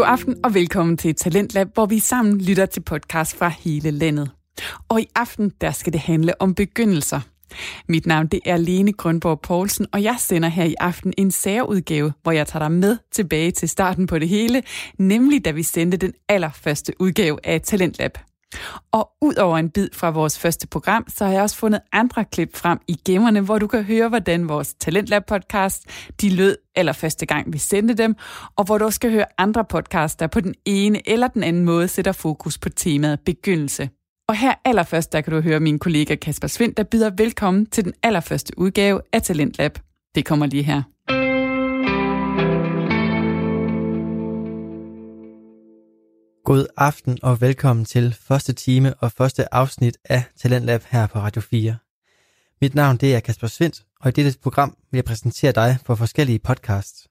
God aften og velkommen til Talentlab, hvor vi sammen lytter til podcast fra hele landet. Og i aften, der skal det handle om begyndelser. Mit navn det er Lene Grønborg Poulsen, og jeg sender her i aften en særudgave, hvor jeg tager dig med tilbage til starten på det hele, nemlig da vi sendte den allerførste udgave af Talentlab. Og ud over en bid fra vores første program, så har jeg også fundet andre klip frem i gemmerne, hvor du kan høre, hvordan vores Talentlab-podcast de lød allerførste gang, vi sendte dem, og hvor du også skal høre andre podcasts, der på den ene eller den anden måde sætter fokus på temaet begyndelse. Og her allerførst, der kan du høre min kollega Kasper Svind, der byder velkommen til den allerførste udgave af Talentlab. Det kommer lige her. God aften og velkommen til første time og første afsnit af Talentlab her på Radio 4. Mit navn det er Kasper Svendt, og i dette program vil jeg præsentere dig for forskellige podcasts.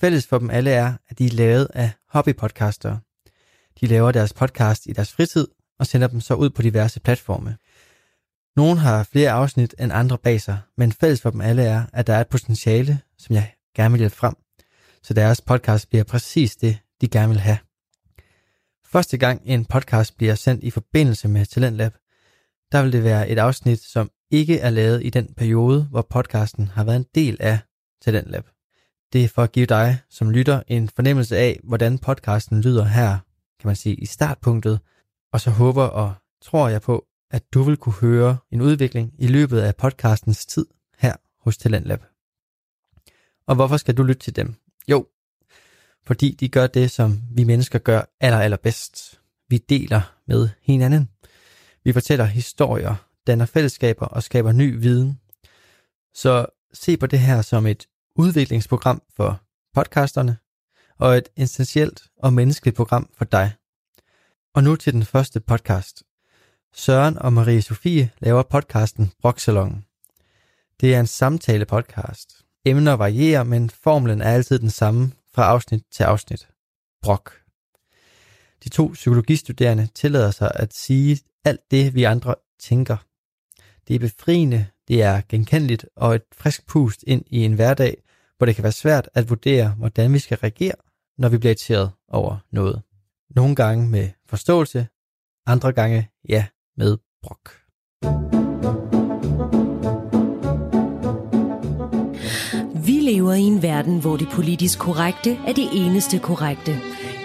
Fælles for dem alle er, at de er lavet af hobbypodcastere. De laver deres podcast i deres fritid og sender dem så ud på diverse platforme. Nogle har flere afsnit end andre bag sig, men fælles for dem alle er, at der er et potentiale, som jeg gerne vil hjælpe frem, så deres podcast bliver præcis det, de gerne vil have. Første gang en podcast bliver sendt i forbindelse med Talentlab, der vil det være et afsnit, som ikke er lavet i den periode, hvor podcasten har været en del af Talentlab. Det er for at give dig som lytter en fornemmelse af, hvordan podcasten lyder her, kan man sige, i startpunktet, og så håber og tror jeg på, at du vil kunne høre en udvikling i løbet af podcastens tid her hos Talentlab. Og hvorfor skal du lytte til dem? Jo, fordi de gør det, som vi mennesker gør aller, allerbedst. Vi deler med hinanden. Vi fortæller historier, danner fællesskaber og skaber ny viden. Så se på det her som et udviklingsprogram for podcasterne og et essentielt og menneskeligt program for dig. Og nu til den første podcast. Søren og Marie Sofie laver podcasten Broksalongen. Det er en samtale podcast. Emner varierer, men formlen er altid den samme fra afsnit til afsnit. Brok. De to psykologistuderende tillader sig at sige alt det, vi andre tænker. Det er befriende, det er genkendeligt og et frisk pust ind i en hverdag, hvor det kan være svært at vurdere, hvordan vi skal reagere, når vi bliver irriteret over noget. Nogle gange med forståelse, andre gange, ja, med brok. Lever i en verden, hvor det politisk korrekte er det eneste korrekte.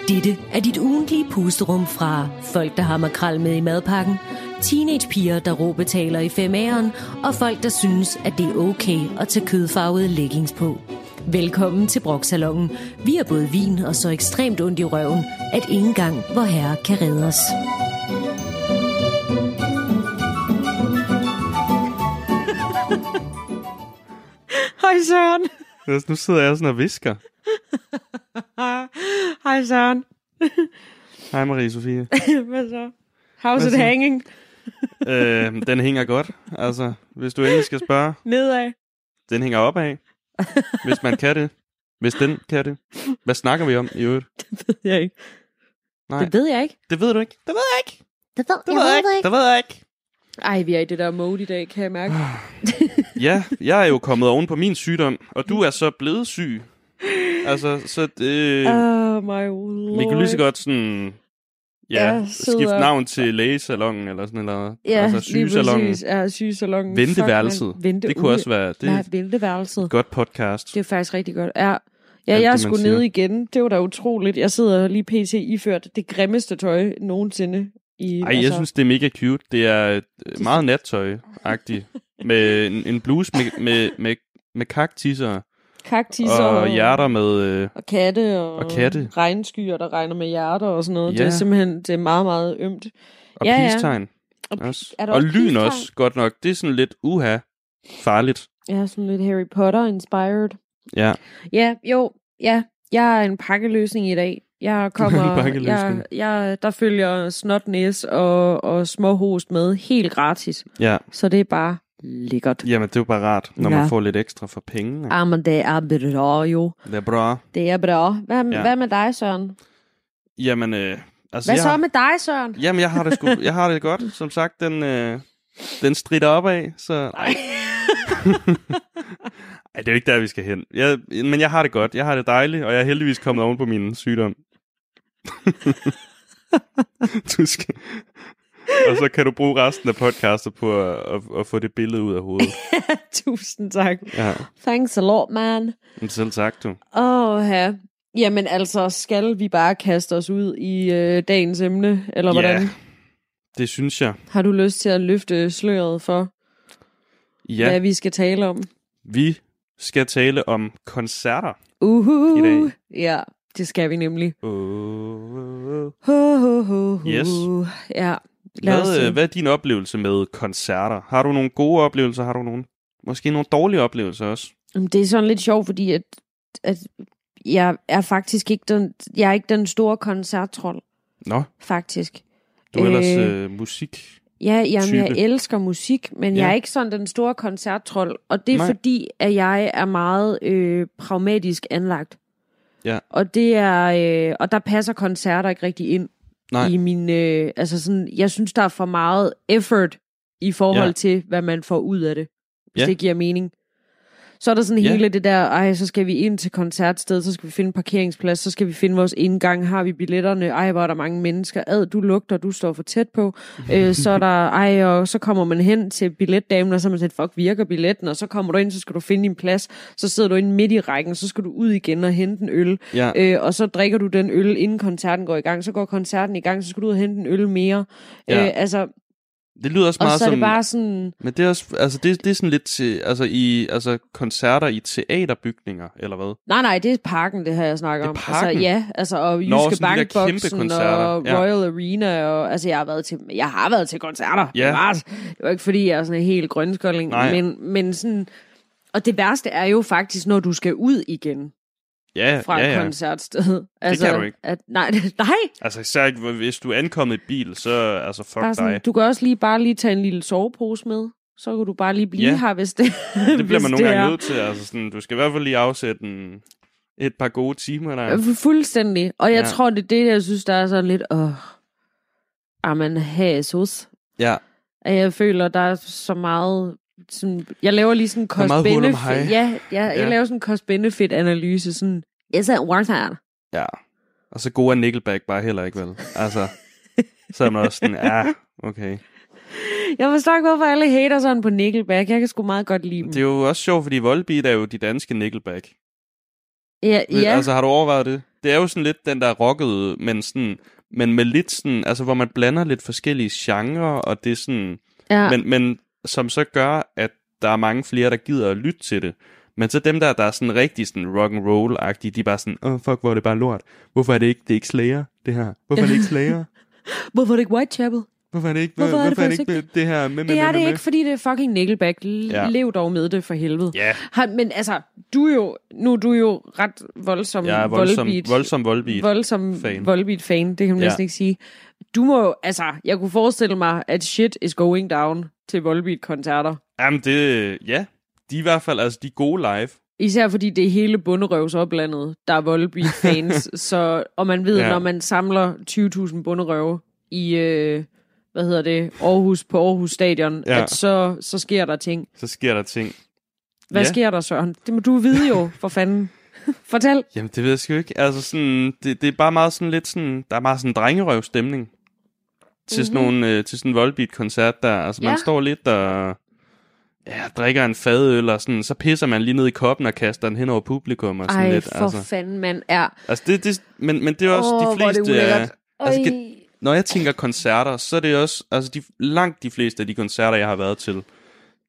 Dette er dit ugentlige pusterum fra folk, der har makrel med i madpakken, teenagepiger, der råbetaler i femæren, og folk, der synes, at det er okay at tage kødfarvede leggings på. Velkommen til Broksalongen. Vi har både vin og så ekstremt ondt i røven, at ingen gang vor herre kan redde os. Hej Søren. Altså, nu sidder jeg sådan og visker. Hej Søren. Hej Marie Sofie. Hvad så? How's Hvad it så? hanging? øh, den hænger godt. Altså, hvis du endelig skal spørge, Nedad. den hænger opad. Hvis man kan det. Hvis den kan det. Hvad snakker vi om i øvrigt? Det ved jeg ikke. Nej, Det ved jeg ikke. det ved du ikke. Det ved jeg ikke. Det ved, Det ved jeg ikke. Det ved jeg ikke. Ej, vi er i det der mode i dag, kan jeg mærke. Ja, jeg er jo kommet oven på min sygdom, og du er så blevet syg. Altså, så det, Oh my lord. vi kan lige så godt sådan... Ja, Ja, skifte navn til lægesalongen eller sådan noget. Ja, altså lige sygesalongen. præcis. Ja, sygesalongen. Venteværelset. Fuck. Vente Det kunne også være det er Nej, venteværelset. et godt podcast. Det er faktisk rigtig godt. Ja, ja Alt jeg det, skulle man siger. ned igen. Det var da utroligt. Jeg sidder lige pt. iført det grimmeste tøj nogensinde. I, Ej, jeg synes, det er mega cute. Det er øh, meget nattøj-agtigt. med en, en bluse med, med, med, med kaktisser kaktiser og hjerter med... Øh, og katte og, Og katte. regnskyer, der regner med hjerter og sådan noget. Ja. Det er simpelthen det er meget, meget ømt. og Ja, ja. peace-tegn Og, også. er der Og også lyn peace-tegn? også, godt nok. Det er sådan lidt uha farligt. Ja, sådan lidt Harry Potter-inspired. Ja, Ja, jo, ja. Jeg er en pakkeløsning i dag. Jeg kommer, jeg, jeg, der følger snotnæs og, og småhost med helt gratis. ja. Så det er bare lækkert. Jamen, det er jo bare rart, når Ja. man får lidt ekstra for pengene. Ah, men det er bra jo. Det er bra. Det er bra. Hvad, ja. Ja. hvad med dig, Søren? Jamen, øh, altså... Hvad jeg, så med dig, Søren? Jamen, jeg har det sgu, jeg har det godt. Som sagt, den, øh, den strider opad, så... Nej. Ej, det er jo ikke der, vi skal hen. Jeg, men jeg har det godt. Jeg har det dejligt, og jeg er heldigvis kommet oven på min sygdom. du skal... Og så kan du bruge resten af podcastet på at, at, at få det billede ud af hovedet. Tusind tak. Ja, Thanks a lot, man. selv tak, du. Åh, ja. Jamen altså, skal vi bare kaste os ud i øh, dagens emne, eller Ja. hvordan? Det synes jeg. Har du lyst til at løfte sløret for, Ja, hvad vi skal tale om? vi skal tale om koncerter. Uhu. I dag. Ja, det skal vi nemlig. Uh, ho, ho. Yes. Ja, lad hvad, øh, hvad er din oplevelse med koncerter? Har du nogle gode oplevelser? Har du nogle, måske nogle dårlige oplevelser også? Det er sådan lidt sjovt, fordi at, at jeg er faktisk ikke den, jeg er ikke den store koncerttrold, Nå, faktisk. du er ellers Øh, øh, musik. Ja, jamen, jeg elsker musik, men Ja. jeg er ikke sådan den store koncerttrold. Og det er Nej. fordi, at jeg er meget øh, pragmatisk anlagt. Ja. Og det er øh, og der passer koncerter ikke rigtig ind Nej. i min øh, altså sådan jeg synes der er for meget effort i forhold Ja. til hvad man får ud af det. Hvis Ja. det giver mening. Så er der sådan Ja. hele det der, ej, så skal vi ind til koncertsted, så skal vi finde parkeringsplads, så skal vi finde vores indgang, har vi billetterne, ej, hvor er der mange mennesker, ad, du lugter, du står for tæt på, øh, så er der, ej, og så kommer man hen til billetdamen, og så er man sådan, fuck, virker billetten, og så kommer du ind, så skal du finde din plads, så sidder du inde midt i rækken, så skal du ud igen og hente en øl, Ja. øh, og så drikker du den øl, inden koncerten går i gang, så går koncerten i gang, så skal du ud og hente en øl mere, Ja. øh, altså, Det lyder også og meget så er som... det bare sådan, Men det er også, altså det, det er sådan lidt til, altså i, altså koncerter i teaterbygninger, eller hvad? Nej, nej, det er parken, det her, jeg snakker Det er om. Altså, ja, altså, og Jyske Nå, Bankboksen og Ja. Royal Arena, og altså, jeg har været til, jeg har været til koncerter. Ja. bevares. Det var ikke, fordi jeg er sådan en helt grønskolding, men, men sådan, og det værste er jo faktisk, når du skal ud igen Ja, fra ja, et ja. koncertsted. Altså, kan du ikke. At, nej, nej. Altså især ikke, hvis du er ankommet i bil, så altså fuck Bare sådan, dig. du kan også lige bare lige tage en lille sovepose med. Så kan du bare lige blive Ja. her, hvis det Det bliver man nogle gange nødt til. Altså sådan, du skal i hvert fald lige afsætte en, et par gode timer der. Fuldstændig. Og jeg ja. tror, det er det, jeg synes, der er sådan lidt, åh, amen, Jesus. Ja, at jeg føler, der er så meget... Sådan, jeg laver lige sådan en hej. cost-benefit. Ja, ja, jeg Ja. laver sådan en cost-benefit-analyse. Sådan, is it worth it? ja. Og så gode er Nickelback bare heller ikke, vel? Altså, så er man også sådan, ja, okay. Jeg forstår ikke, hvorfor alle hater sådan på Nickelback. Jeg kan sgu meget godt lide dem. Det er jo også sjovt, fordi Volbeat er jo de danske Nickelback. ja, ja. Altså, har du overvejet det? Det er jo sådan lidt den der rockede, men sådan, men med lidt sådan, altså hvor man blander lidt forskellige genrer, og det er sådan, ja. men, men som så gør, at der er mange flere, der gider at lytte til det. Men så dem der, der er sådan rigtig sådan rock and roll agtige de er bare sådan, åh oh, fuck, hvor er det bare lort. Hvorfor er det ikke, det er ikke Slayer, det her? Hvorfor er det ikke Slayer? Hvorfor er det ikke Whitechapel? Hvorfor er det ikke, Hvorfor hvorfor er det ikke det her med, med, Det er med, det med, ikke, fordi det er fucking Nickelback. Ja. Lev dog med det for helvede. Ja, Har, men altså, du er jo, nu er du jo ret voldsom er voldsom, Volbeat- voldsom Volbeat. voldsom fan. Volbeat-fan, det kan man Ja. næsten ikke sige. Du må jo, altså, jeg kunne forestille mig, at shit is going down til Volbeat-koncerter. Jamen det, ja, de er i hvert fald, altså de er gode live. Især fordi det er hele bunderøvsoplandet, der er Volbeat-fans. så, og man ved, Ja. når man samler 20.000 bunderøve i, øh, hvad hedder det, Aarhus på Aarhus Stadion, Ja. at så, så sker der ting. Så sker der ting. Hvad Ja. sker der, Søren? Det må du vide jo, for fanden. Fortæl. Jamen, det ved jeg sgu ikke. Altså, sådan, det, det er bare meget sådan lidt sådan, der er meget sådan drengerøv-stemning til sådan nogle, øh, til sådan en Volbeat-koncert der. Altså, man Ja. står lidt og ja, drikker en fadøl, og sådan, så pisser man lige ned i koppen og kaster den hen over publikum og sådan Ej, lidt. for Altså, fanden, mand. Ja. altså det, det, men, men det er også Åh, de er det fleste... ulækkert. af- altså, gen- når jeg tænker koncerter, så er det også, altså de, langt de fleste af de koncerter, jeg har været til,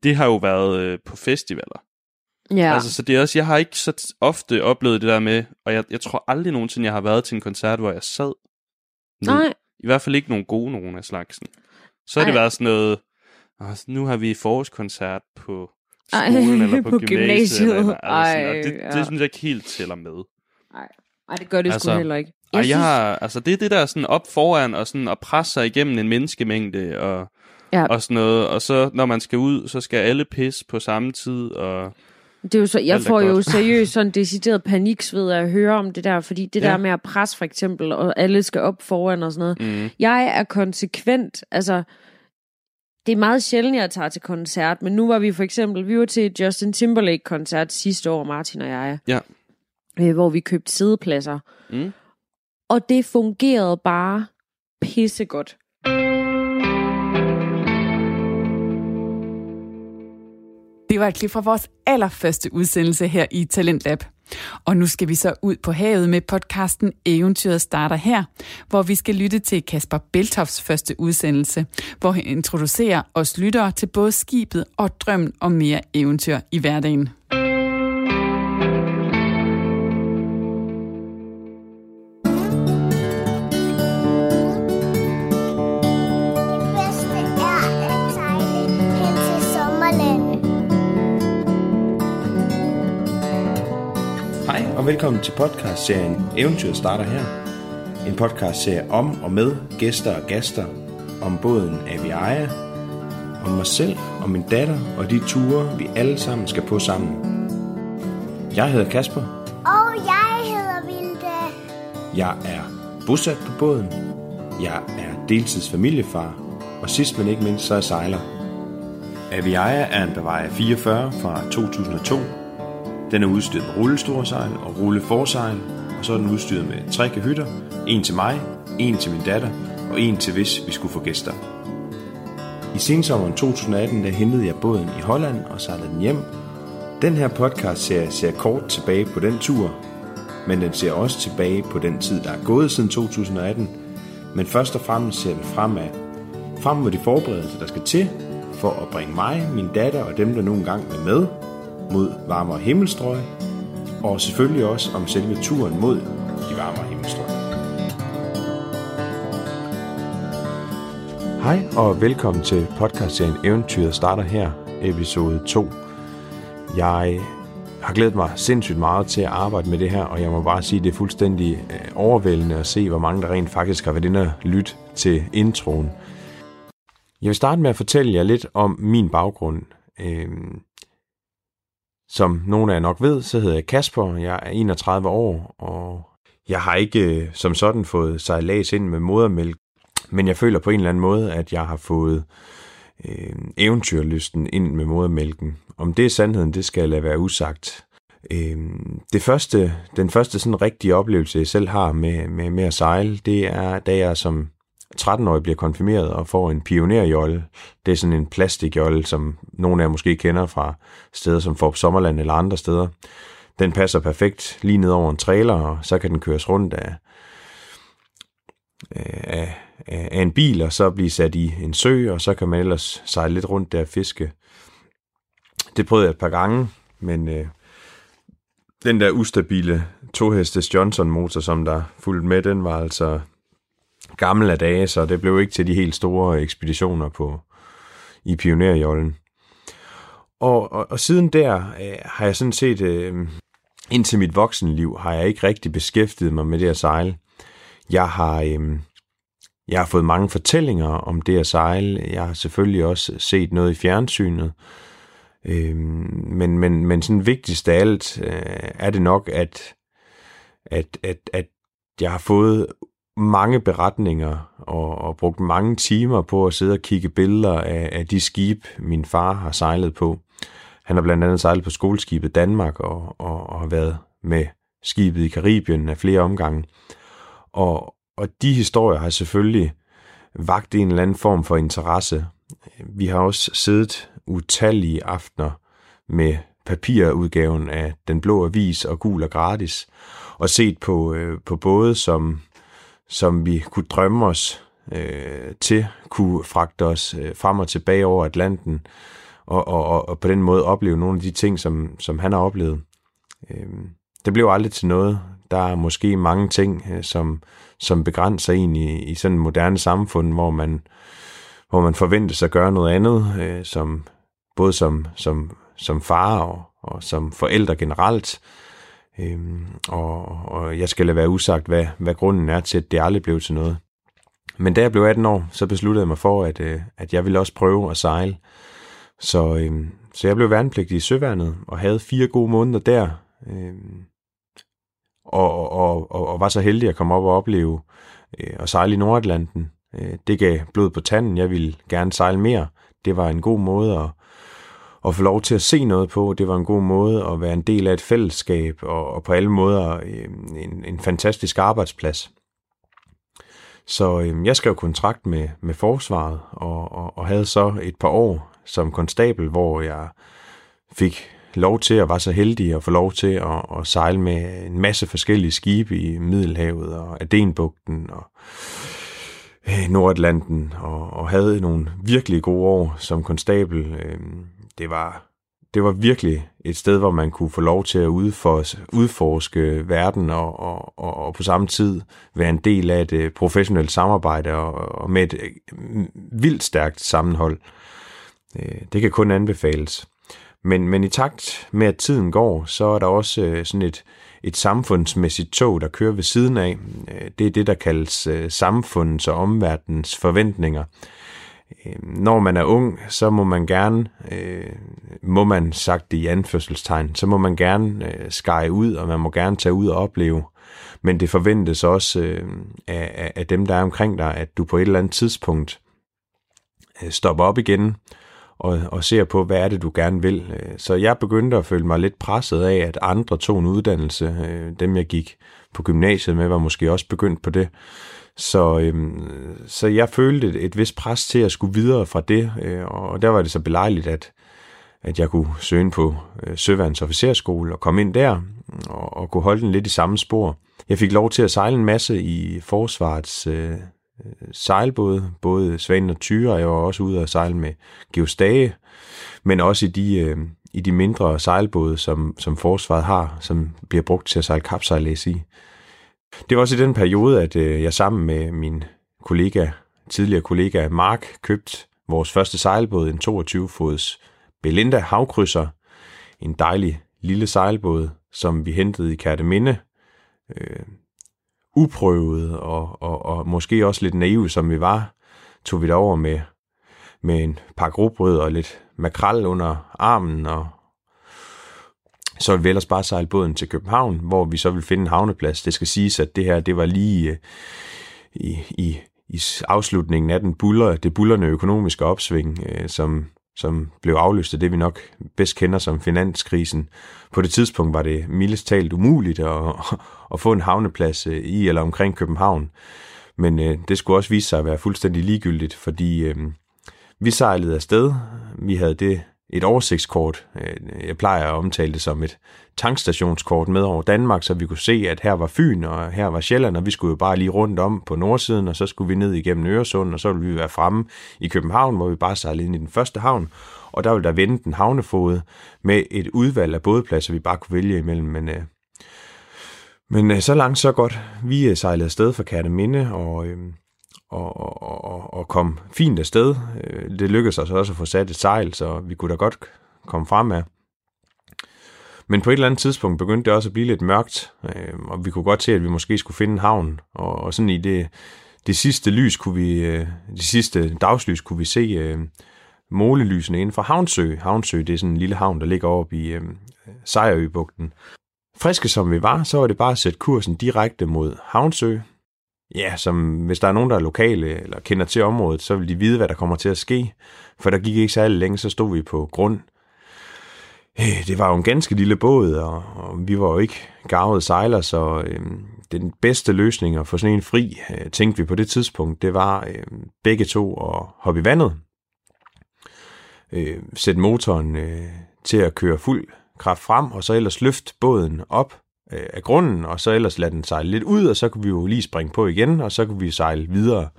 det har jo været øh, på festivaler. Ja. Altså, så det er også, jeg har ikke så ofte oplevet det der med, og jeg, jeg tror aldrig nogensinde, jeg har været til en koncert, hvor jeg sad. ned. Nej. I hvert fald ikke nogen gode nogen af slagsen. Så har det Ej. været sådan noget, "Åh, nu har vi forårskoncert på Ej, skolen eller på, på gymnasiet. gymnasiet. Eller, altså sådan, og Ej, det, ja. det synes jeg ikke helt tæller med. Ej, det gør det altså, sgu heller ikke. Jeg, synes, jeg har, altså det er det der sådan op foran, og sådan at presse sig igennem en menneskemængde, og, Ja. og sådan noget. Og så når man skal ud, så skal alle pisse på samme tid, og det er jo så, jeg alt får jo godt. seriøst sådan decideret paniksved at høre om det der, fordi det Ja. der med at presse for eksempel, og alle skal op foran og sådan noget. mm, Jeg er konsekvent, altså, det er meget sjældent, jeg tager til koncert, men nu var vi for eksempel, vi var til Justin Timberlake-koncert sidste år, Martin og jeg. Ja. Øh, hvor vi købte sædepladser. Mm. Og det fungerede bare pissegodt. Det var et klip fra vores allerførste udsendelse her i Talentlab. Og nu skal vi så ud på havet med podcasten Eventyret starter her, hvor vi skal lytte til Kasper Beltofs første udsendelse, hvor han introducerer os lyttere til både skibet og drømmen om mere eventyr i hverdagen. Og velkommen til podcastserien Eventyret starter her. En podcastserie om og med gæster og gaster om båden Aviaja, om mig selv og min datter og de ture, vi alle sammen skal på sammen. Jeg hedder Kasper. Og jeg hedder Vilde. Jeg er bosat på båden. Jeg er deltidsfamiliefar. Og sidst men ikke mindst, så er jeg sejler. Aviaja er en Bavaria 44 fra 2002. Den er udstyret med rullestorsejl og rulleforsejl, og så er den udstyret med tre kahytter, en til mig, en til min datter og en til hvis vi skulle få gæster. I sensommeren 2018 der hentede jeg båden i Holland og sejlede den hjem. Den her podcast ser, ser kort tilbage på den tur, men den ser også tilbage på den tid, der er gået siden 2018. Men først og fremmest ser den fremad, frem mod de forberedelser, der skal til for at bringe mig, min datter og dem, der nogle gange er med, mod varmere himmelstrøg, og selvfølgelig også om selve turen mod de varmere himmelstrøg. Hej og velkommen til podcastserien Eventyret starter her, episode 2. Jeg har glædet mig sindssygt meget til at arbejde med det her, og jeg må bare sige, at det er fuldstændig øh, overvældende at se, hvor mange der rent faktisk har været inde og lytte til introen. Jeg vil starte med at fortælle jer lidt om min baggrund. Øhm, som nogle af jer nok ved, så hedder jeg Kasper, jeg er 31 år, og jeg har ikke øh, som sådan fået sejlads ind med modermælk, men jeg føler på en eller anden måde, at jeg har fået øh, eventyrlysten ind med modermælken. Om det er sandheden, det skal jeg lade være usagt. Øh, det første, den første sådan rigtige oplevelse, jeg selv har med, med, med at sejle, det er, da jeg som 13-årig bliver konfirmeret og får en pionerjolle. Det er sådan en plastikjolle, som nogle af jer måske kender fra steder som Forp Sommerland eller andre steder. Den passer perfekt lige ned over en trailer, og så kan den køres rundt af, af, af, af en bil, og så blive sat i en sø, og så kan man ellers sejle lidt rundt der og fiske. Det prøvede jeg et par gange, men øh, den der ustabile tohestes Johnson motor, som der fulgte med, den var altså gammel af dage, så det blev ikke til de helt store ekspeditioner på i pionerjollen. Og, og, og siden der øh, har jeg sådan set, øh, indtil mit voksenliv, har jeg ikke rigtig beskæftiget mig med det at sejle. Jeg har, øh, jeg har fået mange fortællinger om det at sejle. Jeg har selvfølgelig også set noget i fjernsynet. Øh, men, men, men sådan vigtigst af alt øh, er det nok, at, at, at, at jeg har fået mange beretninger og, og brugt mange timer på at sidde og kigge billeder af, af de skib, min far har sejlet på. Han har blandt andet sejlet på skoleskibet Danmark og, og, og har været med skibet i Karibien af flere omgange. Og, og de historier har selvfølgelig vagt en eller anden form for interesse. Vi har også siddet utallige aftener med papirudgaven af Den Blå Avis og Gul og Gratis, og set på, øh, på både som som vi kunne drømme os øh, til, kunne fragte os øh, frem og tilbage over Atlanten, og, og, og på den måde opleve nogle af de ting, som, som han har oplevet. Øh, det blev aldrig til noget. Der er måske mange ting, øh, som, som begrænser en i, i sådan et moderne samfund, hvor man, hvor man forventes at gøre noget andet, øh, som, både som, som, som far og, og som forældre generelt. Øhm, og, og jeg skal lade være usagt, hvad, hvad grunden er til, at det aldrig blev til noget. Men da jeg blev 18 år, så besluttede jeg mig for, at, øh, at jeg ville også prøve at sejle. Så, øhm, så jeg blev værnepligtig i Søværnet og havde fire gode måneder der. Øhm, og, og, og, og var så heldig at komme op og opleve øh, sejle i Nordatlanten. Øh, det gav blod på tanden. Jeg ville gerne sejle mere. Det var en god måde at, at få lov til at se noget på. Det var en god måde at være en del af et fællesskab, og, og på alle måder øh, en, en fantastisk arbejdsplads. Så øh, jeg skrev kontrakt med, med forsvaret, og, og, og havde så et par år som konstabel, hvor jeg fik lov til at var så heldig at få lov til at, at sejle med en masse forskellige skibe i Middelhavet og Adenbugten og øh, Nordatlanten og, og havde nogle virkelig gode år som konstabel. Øh, det var det var virkelig et sted, hvor man kunne få lov til at udforske, udforske verden og, og, og, og på samme tid være en del af et professionelt samarbejde og, og med et øh, vildt stærkt sammenhold. Øh, det kan kun anbefales. Men, men i takt med, at tiden går, så er der også øh, sådan et, et samfundsmæssigt tog, der kører ved siden af. Øh, det er det, der kaldes øh, samfundets og omverdens forventninger. Øh, når man er ung, så må man gerne, øh, må man sagt det i anførselstegn, så må man gerne øh, skære ud, og man må gerne tage ud og opleve. Men det forventes også øh, af, af dem, der er omkring dig, at du på et eller andet tidspunkt øh, stopper op igen og, og ser på, hvad er det, du gerne vil. Øh, så jeg begyndte at føle mig lidt presset af, at andre tog en uddannelse. Øh, dem, jeg gik på gymnasiet med, var måske også begyndt på det. Så, øhm, så jeg følte et, et vist pres til at skulle videre fra det, øh, og der var det så belejligt, at, at jeg kunne søge ind på øh, Søværens Officerskole og komme ind der og, og kunne holde den lidt i samme spor. Jeg fik lov til at sejle en masse i forsvarets øh, sejlbåde, både Svanen og Tyre, jeg var også ude og sejle med Geostage, men også i de, øh, i de mindre sejlbåde, som, som forsvaret har, som bliver brugt til at sejle kapsejlæs i. Det var også i den periode, at øh, jeg sammen med min kollega, tidligere kollega Mark, købte vores første sejlbåd, en 22-fods Belinda havkrydser. En dejlig lille sejlbåd, som vi hentede i Kærteminde. Øh, uprøvede og, og, og måske også lidt naive, som vi var, tog vi over med, med en par grobrød og lidt makrel under armen og så ville vi ellers bare sejle båden til København, hvor vi så vil finde en havneplads. Det skal siges, at det her, det var lige øh, i, i, i afslutningen af den buller, det bullerne økonomiske opsving, øh, som, som blev afløst af det, vi nok bedst kender som finanskrisen. På det tidspunkt var det mildest talt umuligt at, at få en havneplads øh, i eller omkring København. Men øh, det skulle også vise sig at være fuldstændig ligegyldigt, fordi øh, vi sejlede afsted. Vi havde det et oversigtskort. Øh, jeg plejer at omtale det som et tankstationskort med over Danmark, så vi kunne se, at her var Fyn, og her var Sjælland, og vi skulle jo bare lige rundt om på nordsiden, og så skulle vi ned igennem Øresund, og så ville vi være fremme i København, hvor vi bare sejlede ind i den første havn, og der ville der vente en havnefod med et udvalg af bådpladser, vi bare kunne vælge imellem, men øh, men øh, så langt, så godt. Vi øh, sejlede afsted fra Kærteminde, og, øh, og, og, og, og kom fint afsted. Øh, det lykkedes os også at få sat et sejl, så vi kunne da godt komme fremad. Men på et eller andet tidspunkt begyndte det også at blive lidt mørkt, øh, og vi kunne godt se, at vi måske skulle finde en havn. Og, og sådan i det, det sidste lys kunne vi, øh, det sidste dagslys kunne vi se øh, målelysene inden for Havnsø. Havnsø, det er sådan en lille havn, der ligger oppe i øh, Sejrøbugten. Friske som vi var, så var det bare at sætte kursen direkte mod Havnsø, ja, som hvis der er nogen, der er lokale eller kender til området, så vil de vide, hvad der kommer til at ske. For der gik ikke særlig længe, så stod vi på grund. Eh, det var jo en ganske lille båd, og, og vi var jo ikke garvede sejler, så øh, den bedste løsning at få sådan en fri, øh, tænkte vi på det tidspunkt, det var øh, begge to at hoppe i vandet, øh, sætte motoren øh, til at køre fuld kraft frem, og så ellers løfte båden op øh, af grunden, og så ellers lade den sejle lidt ud, og så kunne vi jo lige springe på igen, og så kunne vi sejle videre.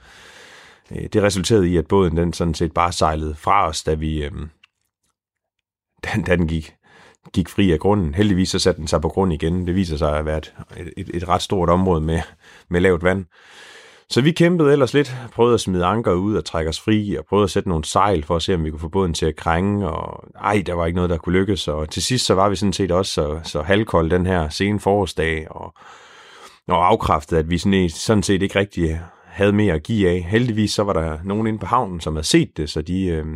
Øh, det resulterede i, at båden den sådan set bare sejlede fra os, da vi øh, da, da den gik, gik fri af grunden. Heldigvis så satte den sig på grund igen. Det viser sig at være et, et, et ret stort område med, med lavt vand. Så vi kæmpede ellers lidt, prøvede at smide anker ud og trække os fri, og prøvede at sætte nogle sejl for at se, om vi kunne få båden til at krænge, og ej, der var ikke noget, der kunne lykkes, og til sidst så var vi sådan set også så, så halvkold den her sene forårsdag, og, og afkræftet, at vi sådan, sådan set ikke rigtig havde mere at give af. Heldigvis så var der nogen inde på havnen, som havde set det, så de, øh,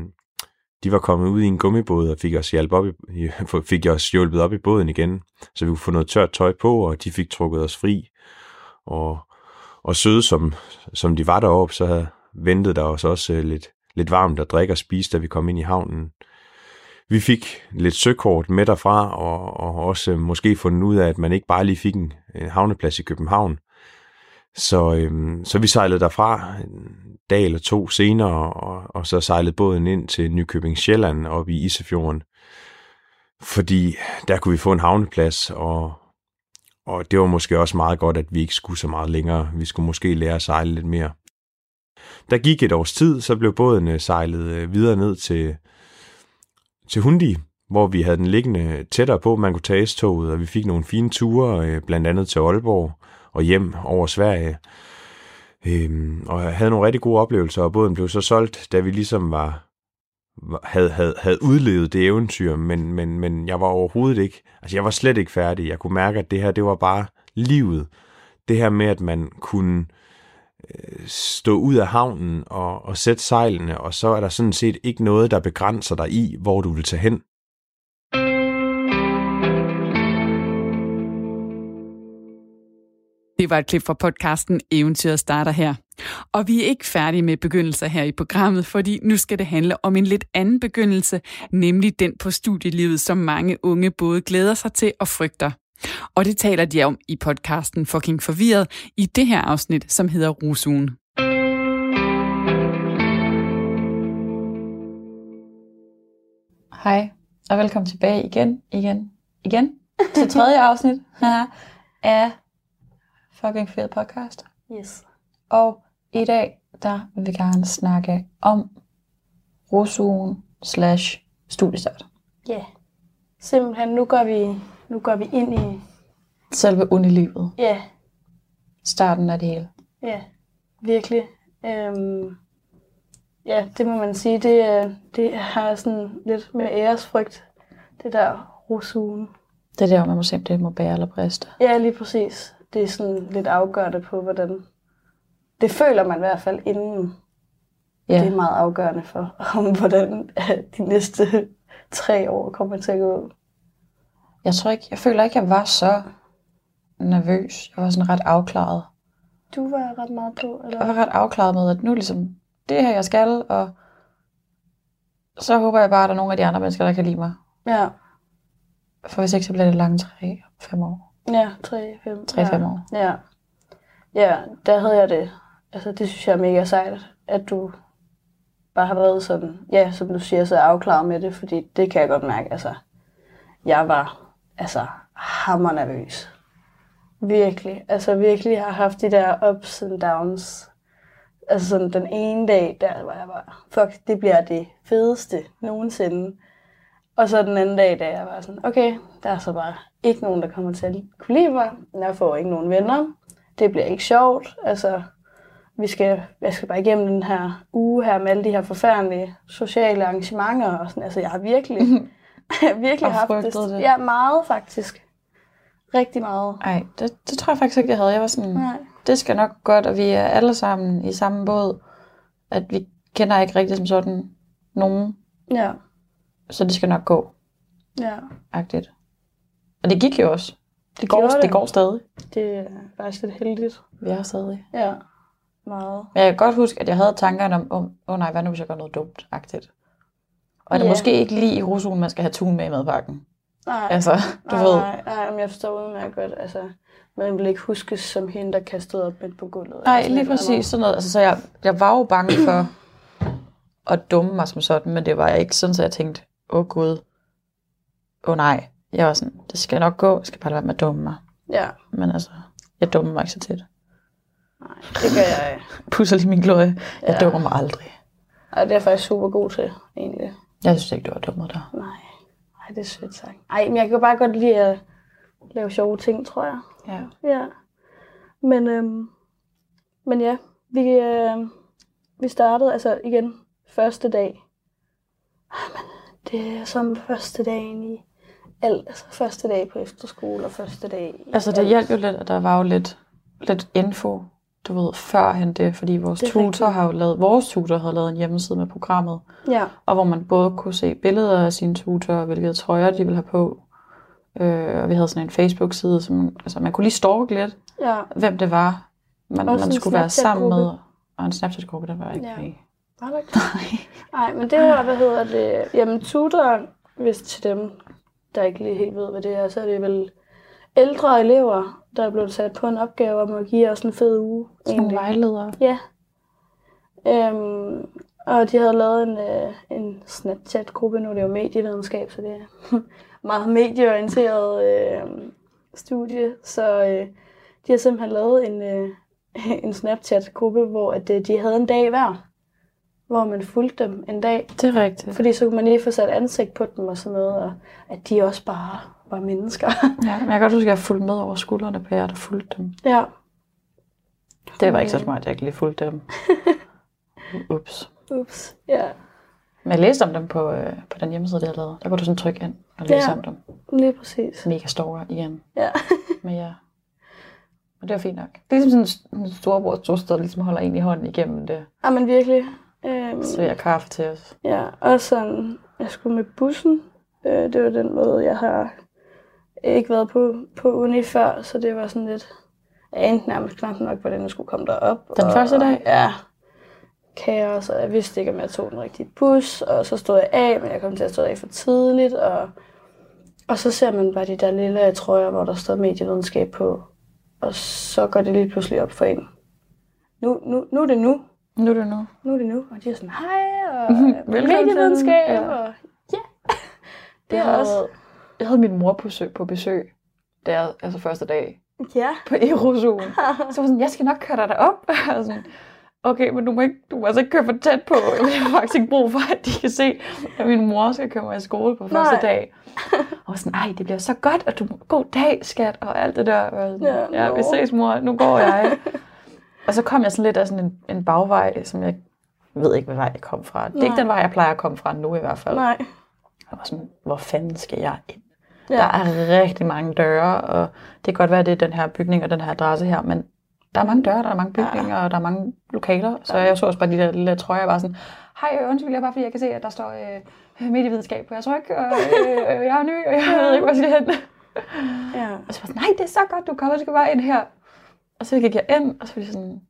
de var kommet ud i en gummibåd og fik os, hjælp op i, fik os hjulpet op i båden igen, så vi kunne få noget tørt tøj på, og de fik trukket os fri. Og og søde som, som de var deroppe, så ventede der os også øh, lidt, lidt varmt at drikke og spise, da vi kom ind i havnen. Vi fik lidt søkort med derfra, og, og også øh, måske fundet ud af, at man ikke bare lige fik en, en havneplads i København. Så, øhm, så vi sejlede derfra en dag eller to senere, og, og så sejlede båden ind til Nykøbing Sjælland op i Isefjorden. Fordi der kunne vi få en havneplads, og, og det var måske også meget godt, at vi ikke skulle så meget længere. Vi skulle måske lære at sejle lidt mere. Der gik et års tid, så blev båden øh, sejlet øh, videre ned til, til Hundi, hvor vi havde den liggende tættere på, man kunne tage S-toget, og vi fik nogle fine ture, øh, blandt andet til Aalborg og hjem over Sverige. Øhm, og jeg havde nogle rigtig gode oplevelser, og båden blev så solgt, da vi ligesom var- havde, havde, havde udlevet det eventyr, men, men, men jeg var overhovedet ikke, altså jeg var slet ikke færdig. Jeg kunne mærke, at det her, det var bare livet. Det her med, at man kunne øh, stå ud af havnen og, og sætte sejlene, og så er der sådan set ikke noget, der begrænser dig i, hvor du vil tage hen. Det var et klip fra podcasten Eventyret starter her. Og vi er ikke færdige med begyndelser her i programmet, fordi nu skal det handle om en lidt anden begyndelse, nemlig den på studielivet, som mange unge både glæder sig til og frygter. Og det taler de om i podcasten Fucking Forvirret i det her afsnit, som hedder Rusugen. Hej, og velkommen tilbage igen, igen, igen til tredje afsnit af Fucking Fed Podcast. Yes. Og i dag, der vil vi gerne snakke om rusugen slash studiestart. Ja. Yeah. Simpelthen, nu går vi, nu går vi ind i, Selve unilivet. ja, Starten af det hele. ja, virkelig. Øhm, ja, det må man sige, det, er- det har sådan lidt med æresfrygt, det der rusugen. Det er der, man må se, om det må bære eller briste. Ja, lige præcis. Det er sådan lidt afgørende på, hvordan... Det føler man i hvert fald inden. Ja. Det er meget afgørende for, om hvordan øh, de næste tre år kommer til at gå. jeg tror ikke, jeg føler ikke, jeg var så nervøs. Jeg var sådan ret afklaret. Du var ret meget på, Jeg eller? var ret afklaret med, at nu ligesom, det her jeg skal, og så håber jeg bare, at der er nogle af de andre mennesker, der kan lide mig. Ja, For hvis ikke, så bliver det lange tre, fem år. Ja, tre, fem. Tre, ja. fem år. Ja. Ja, der havde jeg det. Altså, det synes jeg er mega sejt, at du bare har været sådan, ja, som du siger, så afklaret med det, fordi det kan jeg godt mærke, altså, jeg var, altså, hammer nervøs. Virkelig, altså virkelig har haft de der ups and downs. Altså sådan den ene dag, der var jeg bare, fuck, det bliver det fedeste nogensinde. Og så den anden dag, da jeg var sådan, okay, der er så bare ikke nogen, der kommer til at kunne lide mig. Jeg får ikke nogen venner. Det bliver ikke sjovt. Altså, vi skal, jeg skal bare igennem den her uge her med alle de her forfærdelige sociale arrangementer. Og sådan. Altså, jeg har virkelig, virkelig Og haft det. det. Ja, meget faktisk. Rigtig meget. Nej, det, det tror jeg faktisk ikke, jeg havde. Jeg var sådan, Nej. det skal nok godt, og vi er alle sammen i samme båd. At vi kender ikke rigtig som sådan nogen, Ja, så det skal nok gå, ja. agtigt. Og det gik jo også. Det går, det. det. går stadig. Det er faktisk lidt heldigt. Vi er stadig. Ja, meget. Men jeg kan godt huske, at jeg havde tankerne om, om oh nej, hvad nu hvis jeg gør noget dumt, agtigt. Og er det Ja. måske ikke lige i rusugen, man skal have tun med i madpakken. Nej, Altså, du nej, ved. nej, nej, men jeg forstår udmærket godt. Altså, man vil ikke huskes som hende, der kastede op midt på gulvet. Nej, sådan lige præcis sådan noget. Altså, så jeg, jeg var jo bange for at dumme mig som sådan, men det var jeg ikke sådan, så jeg tænkte, åh gud, åh nej. Jeg var sådan, det skal nok gå, jeg skal bare lade være med at dumme mig. Ja, Men altså, jeg dummer mig ikke så tit. nej, det gør jeg. Pusser lige min glorie. Jeg Ja. dummer mig aldrig. Ej, det er jeg faktisk super god til, egentlig. Jeg synes ikke, du har dummet dig. Nej, Ej, det er sødt sagt. Ej, men jeg kan bare godt lide at lave sjove ting, tror jeg. Ja. Ja. Men, øhm, men ja, vi, øh, vi startede altså igen første dag. Ej, men det er som første dagen i alt. Altså første dag på efterskole og første dag i Altså, det alt. hjalp jo lidt, at der var jo lidt, lidt info, du ved, førhen det, fordi vores Det tutor rigtigt. har jo lavet, vores tutor havde lavet en hjemmeside med programmet, Ja, og hvor man både kunne se billeder af sine tutorer, hvilke trøjer de ville have på, øh, og vi havde sådan en Facebook-side, som altså, man kunne lige stalke lidt, ja, hvem det var, man, Også man skulle være sammen med, og en Snapchat-gruppe, der var ikke Ja. ja. Var der ikke? Nej, men det var, hvad hedder det, jamen tutor, hvis til dem, der ikke lige helt ved, hvad det er, så er det vel ældre elever, der er blevet sat på en opgave om at give os en fed uge. Sådan nogle vejledere. Ja. Øhm, og de havde lavet en, øh, en Snapchat-gruppe, nu er det jo medievidenskab, så det er meget medieorienteret øh, studie. Så øh, de har simpelthen lavet en, øh, en Snapchat-gruppe, hvor at, øh, de havde en dag hver, hvor man fulgte dem en dag. Det er rigtigt. Fordi så kunne man lige få sat ansigt på dem og sådan noget, og at de også bare var mennesker. Ja, men jeg kan godt huske, at jeg fulgte med over skuldrene på jer, der fulgte dem. ja. Det var ikke så smart, at jeg ikke lige fulgte dem. Ups. Ups. Ja, Men jeg læste om dem på, øh, på den hjemmeside, de har lavet. Der kunne du sådan trykke ind og læse Ja. om dem. lige præcis. Mega store igen Ja. med jer. Og det var fint nok. Det er ligesom sådan en storebror, storsted, der ligesom holder en i hånden igennem det. Ja, men virkelig. Øhm, Serverer kaffe til os. Ja, og sådan, jeg skulle med bussen. Øh, det var den måde, jeg har ikke været på, på uni før, så det var sådan lidt, jeg anede nærmest knap nok, hvordan jeg skulle komme derop. Den første dag? Ja, kaos, og jeg vidste ikke, om jeg tog den rigtige bus, og så stod jeg af, men jeg kom til at stå af for tidligt, og, og så ser man bare de der lille trøjer, hvor der står medievidenskab på, og så går det lige pludselig op for en. Nu, nu, nu er det nu, Nu er det nu. nu er det nu, og de er sådan, hej, og medievidenskab, Ja. og ja, det Jeg er også, jeg havde min mor på besøg, på besøg der, altså første dag ja, på Erozoen. Så var sådan, jeg skal nok køre dig derop. Og sådan, okay, men du må, ikke, du må altså ikke køre for tæt på. Jeg har faktisk ikke brug for, at de kan se, at min mor skal køre mig i skole på første Nej. dag. Og sådan, ej, det bliver så godt, og du god dag, skat, og alt det der. Og sådan, Ja, ja, vi ses, mor, nu går jeg. Og så kom jeg sådan lidt af sådan en, en bagvej, som jeg ved ikke, hvad vej jeg kom fra. Det er ikke Nej. den vej, jeg plejer at komme fra nu i hvert fald. nej, Jeg var sådan, hvor fanden skal jeg ind? Ja. Der er rigtig mange døre, og det kan godt være, at det er den her bygning og den her adresse her, men der er mange døre, der er mange bygninger, og der er mange lokaler. Så jeg så også bare de der lille trøjer, jeg var sådan, hej, undskyld, jeg bare fordi jeg kan se, at der står øh, medievidenskab på jeres ryg, og øh, øh, jeg er ny, og jeg ved ikke, hvor jeg skal hen. ja, Og så var sådan, nej, det er så godt, du kommer, du skal bare ind her. Og så gik jeg ind, og så var de sådan,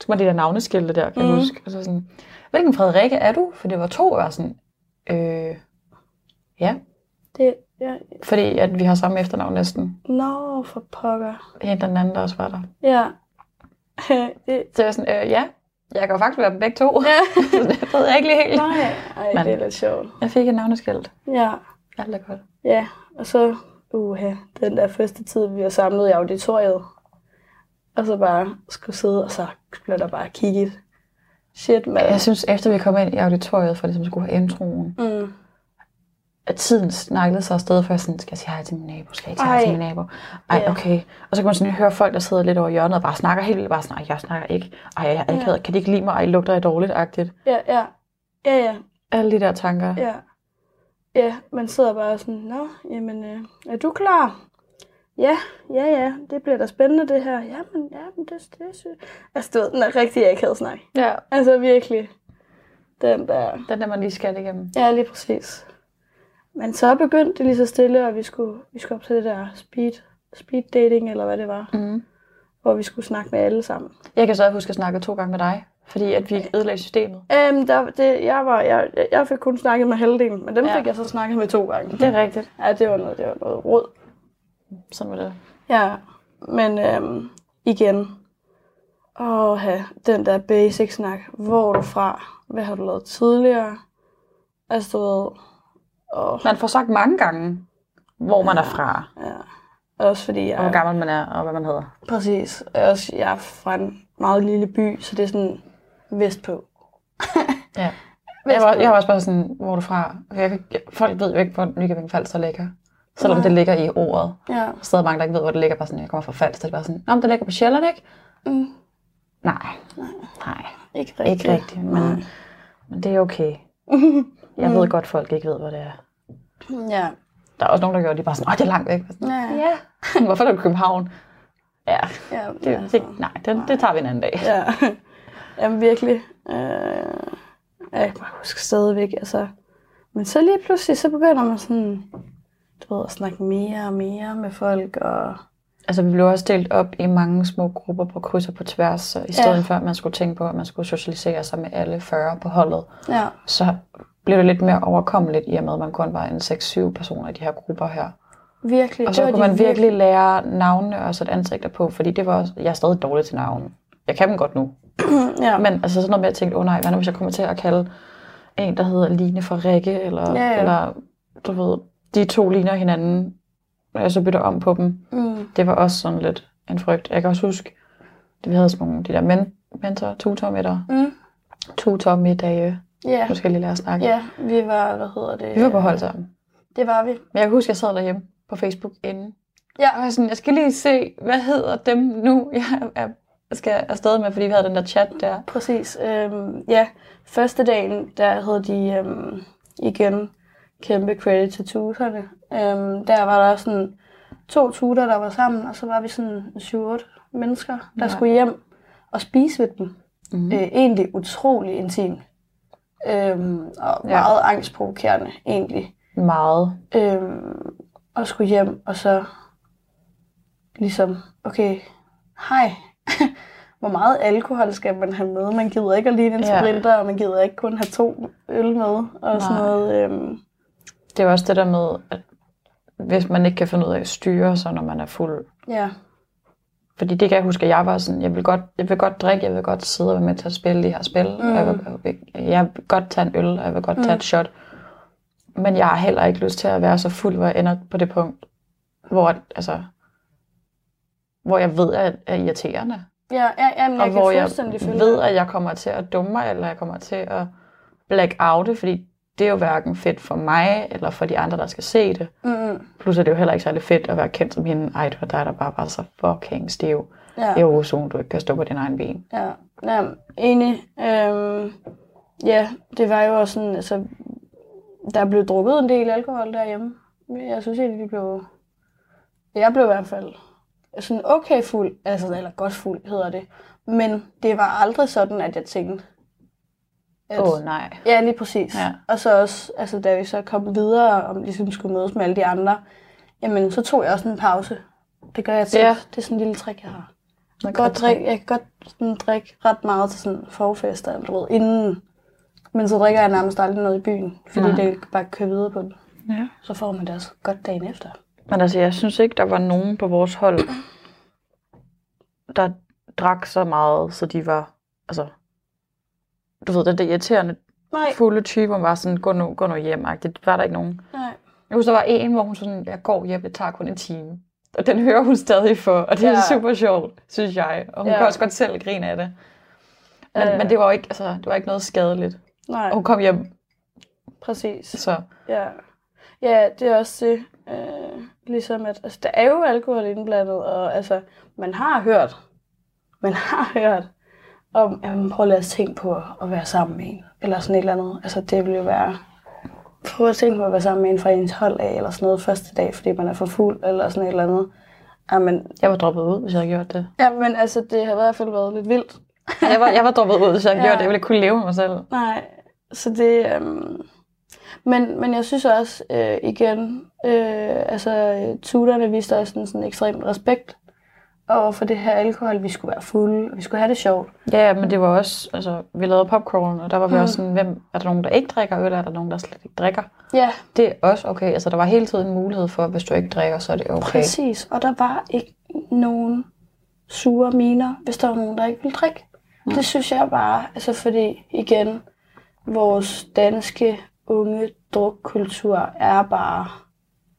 så var det der navneskilte der, kan jeg Mhm. huske. Og så sådan, hvilken Frederikke er du? For det var to, og jeg var sådan, øh, ja, det, ja, fordi at vi har samme efternavn næsten. nå, for pokker, En den anden, der også var der. ja, det, Så jeg var sådan, øh, ja, jeg kan jo faktisk være dem begge to. ja, det ved jeg ikke lige helt. nej, ej, Men- det er lidt sjovt, Jeg fik et navneskilt. ja, Alt er godt. ja, og så, uha, den der første tid, vi var samlet i auditoriet, og så bare skulle sidde, og så blev der bare kigget, shit, mand, Jeg synes, efter vi kom ind i auditoriet, for ligesom skulle have introen, mm, at tiden snakkede sig afsted, for jeg sådan, skal jeg sige hej til min nabo? Skal jeg ikke sige hej Ej. til min nabo? Ej, Ja. okay. Og så kan man sådan høre folk, der sidder lidt over hjørnet og bare snakker helt vildt. Bare sådan, "Ej, jeg snakker ikke. Ej, jeg er ikke Ja. Kan de ikke lide mig? Ej, lugter jeg dårligt-agtigt. ja, ja, ja, ja, Alle de der tanker. Ja. Ja, man sidder bare sådan, nå, jamen, øh, er du klar? Ja, ja, ja, det bliver da spændende det her. Jamen, ja, men det, det synes Altså, du ved, den er rigtig akavet snak. ja. Altså, virkelig. Den der... Den der, man lige skal igennem. Ja, lige præcis. Men så begyndte det lige så stille, og vi skulle, vi skulle op til det der speed, speed dating, eller hvad det var. Mm. Hvor vi skulle snakke med alle sammen. Jeg kan så huske at snakke to gange med dig, fordi at vi ødelagde systemet. Øhm, der, det, jeg, var, jeg, jeg fik kun snakket med halvdelen, men dem Ja. fik jeg så snakket med to gange. Det er rigtigt. Ja, det var noget, det var noget råd. Sådan var det. Ja, men øhm, igen. Åh, den der basic snak. Hvor er du fra? Hvad har du lavet tidligere? Altså, du ved... Åh, Man får sagt mange gange, hvor man er fra, ja. Også fordi jeg... og hvor gammel man er, og hvad man hedder. Præcis. Også, jeg er fra en meget lille by, så det er sådan vestpå. Ja. Jeg var, jeg var også bare sådan, hvor er du fra? Jeg, jeg, folk ved jo ikke, hvor Nykøbing Falster ligger. Selvom Nej. det ligger i ordet. Ja. Stadig mange, der ikke ved, hvor det ligger. Bare sådan, jeg kommer fra Falster. Det er bare sådan, men det ligger på Sjælland, ikke? Mm. Nej. Nej. Ikke rigtigt. Ikke rigtigt, men, men det er okay. Jeg ved godt, folk ikke ved, hvor det er. Ja. Der er også nogen, der gør det, de bare sådan, åh, det er langt væk. Sådan, Ja. ja. Hvorfor er det København? Ja, ja det, det, nej, det, det tager vi en anden dag. Ja, jamen virkelig. Øh, jeg kan bare huske stadigvæk, altså. Men så lige pludselig, så begynder man sådan, du ved, at snakke mere og mere med folk, og Altså, vi blev også delt op i mange små grupper på kryds og på tværs, så i stedet Ja. for, at man skulle tænke på, at man skulle socialisere sig med alle 40 på holdet, ja, så blev det lidt mere overkommeligt, i og med, at man kun var en 6-7 personer i de her grupper her. Virkelig. Og så det kunne man virkelig lære navnene og sætte ansigter på, fordi det var også, jeg er stadig dårlig til navne. Jeg kan dem godt nu. Ja. Men altså sådan noget med at tænke, åh oh, nej, hvad nu hvis jeg kommer til at kalde en, der hedder Line fra Rikke, eller, Ja, ja. eller du ved, de to ligner hinanden, og jeg så bytter om på dem. Mm. Det var også sådan lidt en frygt. Jeg kan også huske, at vi havde sådan nogle, de der men, mentor, tutormiddag, Mm. tutormiddage, Ja. nu skal jeg lige lære at snakke. ja, vi var, hvad hedder det? Vi var på hold sammen. Det var vi. Men jeg kan huske, at jeg sad derhjemme på Facebook inden. Ja. Og jeg, sådan, jeg skal lige se, hvad hedder dem nu, jeg er, skal afsted med, fordi vi havde den der chat der. Præcis. Øhm, ja, første dagen, der havde de øhm, igen kæmpe credit til tutorerne. Øhm, der var der sådan to tutor, der var sammen, og så var vi sådan 7-8 mennesker, der Ja. ja. skulle hjem og spise ved dem. Mhm. Mm. Øh, egentlig utrolig intim. Øhm, og Ja. meget angstprovokerende, egentlig. Meget. Øhm, og skulle hjem, og så ligesom, okay, hej, hvor meget alkohol skal man have med? Man gider ikke at ligne en Ja. sprinter, og man gider ikke kun have to øl med, og sådan Nej. noget. Øhm, Det er jo også det der med, at hvis man ikke kan finde ud af at styre sig, når man er fuld. ja, Fordi det kan jeg huske, at jeg var sådan, jeg vil godt, jeg vil godt drikke, jeg vil godt sidde og være med til at spille de her spil. Mm. Jeg, vil, jeg, vil, jeg godt tage en øl, og jeg vil godt tage et shot. Men jeg har heller ikke lyst til at være så fuld, hvor jeg ender på det punkt, hvor, altså, hvor jeg ved, at jeg er irriterende. ja, ja, ja men og jeg hvor jeg ved, at jeg kommer til at dumme mig, eller jeg kommer til at black oute, fordi det er jo hverken fedt for mig, eller for de andre, der skal se det. Mm, Plus er det jo heller ikke særlig fedt at være kendt som hende. Ej, det var dig, der bare var så fucking stiv. ja. Jo, så du ikke kan stå på din egen ben. ja, ja, enig. Øhm, ja, det var jo også sådan, altså, der blev drukket en del alkohol derhjemme. Jeg synes egentlig, vi blev... Jeg blev i hvert fald sådan okay fuld, altså, eller godt fuld hedder det. Men det var aldrig sådan, at jeg tænkte, Åh, oh, nej. Ja, lige præcis. Ja. Og så også, altså, da vi så kom videre og ligesom skulle mødes med alle de andre, jamen, så tog jeg også en pause. Det gør jeg tit. Ja. Det er sådan en lille trick, jeg har. Man Jeg kan godt drikke, jeg kan godt sådan, drikke ret meget til sådan forfester, du ved, inden. Men så drikker jeg nærmest aldrig noget i byen, fordi Nej. det bare kører videre på den. Ja. Så får man det også godt dagen efter. Men altså, jeg synes ikke, der var nogen på vores hold, der drak så meget, så de var, altså, du ved, den der irriterende Nej, fulde type, man var sådan, gå nu, gå nu hjem Det var der ikke nogen. nej. Jeg husker, der var en, hvor hun sådan, jeg går hjem, det tager kun en time. Og den hører hun stadig for, og det er Ja. super sjovt, synes jeg. Og hun Ja. kan også godt selv grine af det. Men, ja. men det var jo ikke, altså, det var ikke noget skadeligt. Nej, Og hun kom hjem, præcis. så Ja. ja, det er også det. Øh, ligesom at, altså, der er jo alkohol indblandet, og altså, man har hørt, man har hørt om, jamen, prøv lige at tænke på at være sammen med en, eller sådan et eller andet. Altså, det vil jo være, prøv at tænke på at være sammen med en fra ens hold af, eller sådan noget første dag, fordi man er for fuld, eller sådan et eller andet. Jamen, jeg var droppet ud, hvis jeg havde gjort det. ja, men altså, det har i hvert fald været lidt vildt. Jeg var, jeg var droppet ud, hvis jeg havde Ja. gjort det. Jeg ville ikke kunne leve med mig selv. Nej, så det... Øhm, men, men jeg synes også, øh, igen, øh, altså tuterne viste også en sådan ekstrem respekt over for det her alkohol. Vi skulle være fulde, og vi skulle have det sjovt. Ja, men det var også, altså, vi lavede popcorn, og der var vi Mm. også sådan, hvem, er der nogen, der ikke drikker øl, er der nogen, der slet ikke drikker? Ja, Det er også okay. Altså, der var hele tiden en mulighed for, at hvis du ikke drikker, så er det okay. præcis. Og der var ikke nogen sure miner, hvis der var nogen, der ikke ville drikke. Det synes jeg bare, altså fordi igen, vores danske unge drukkultur er bare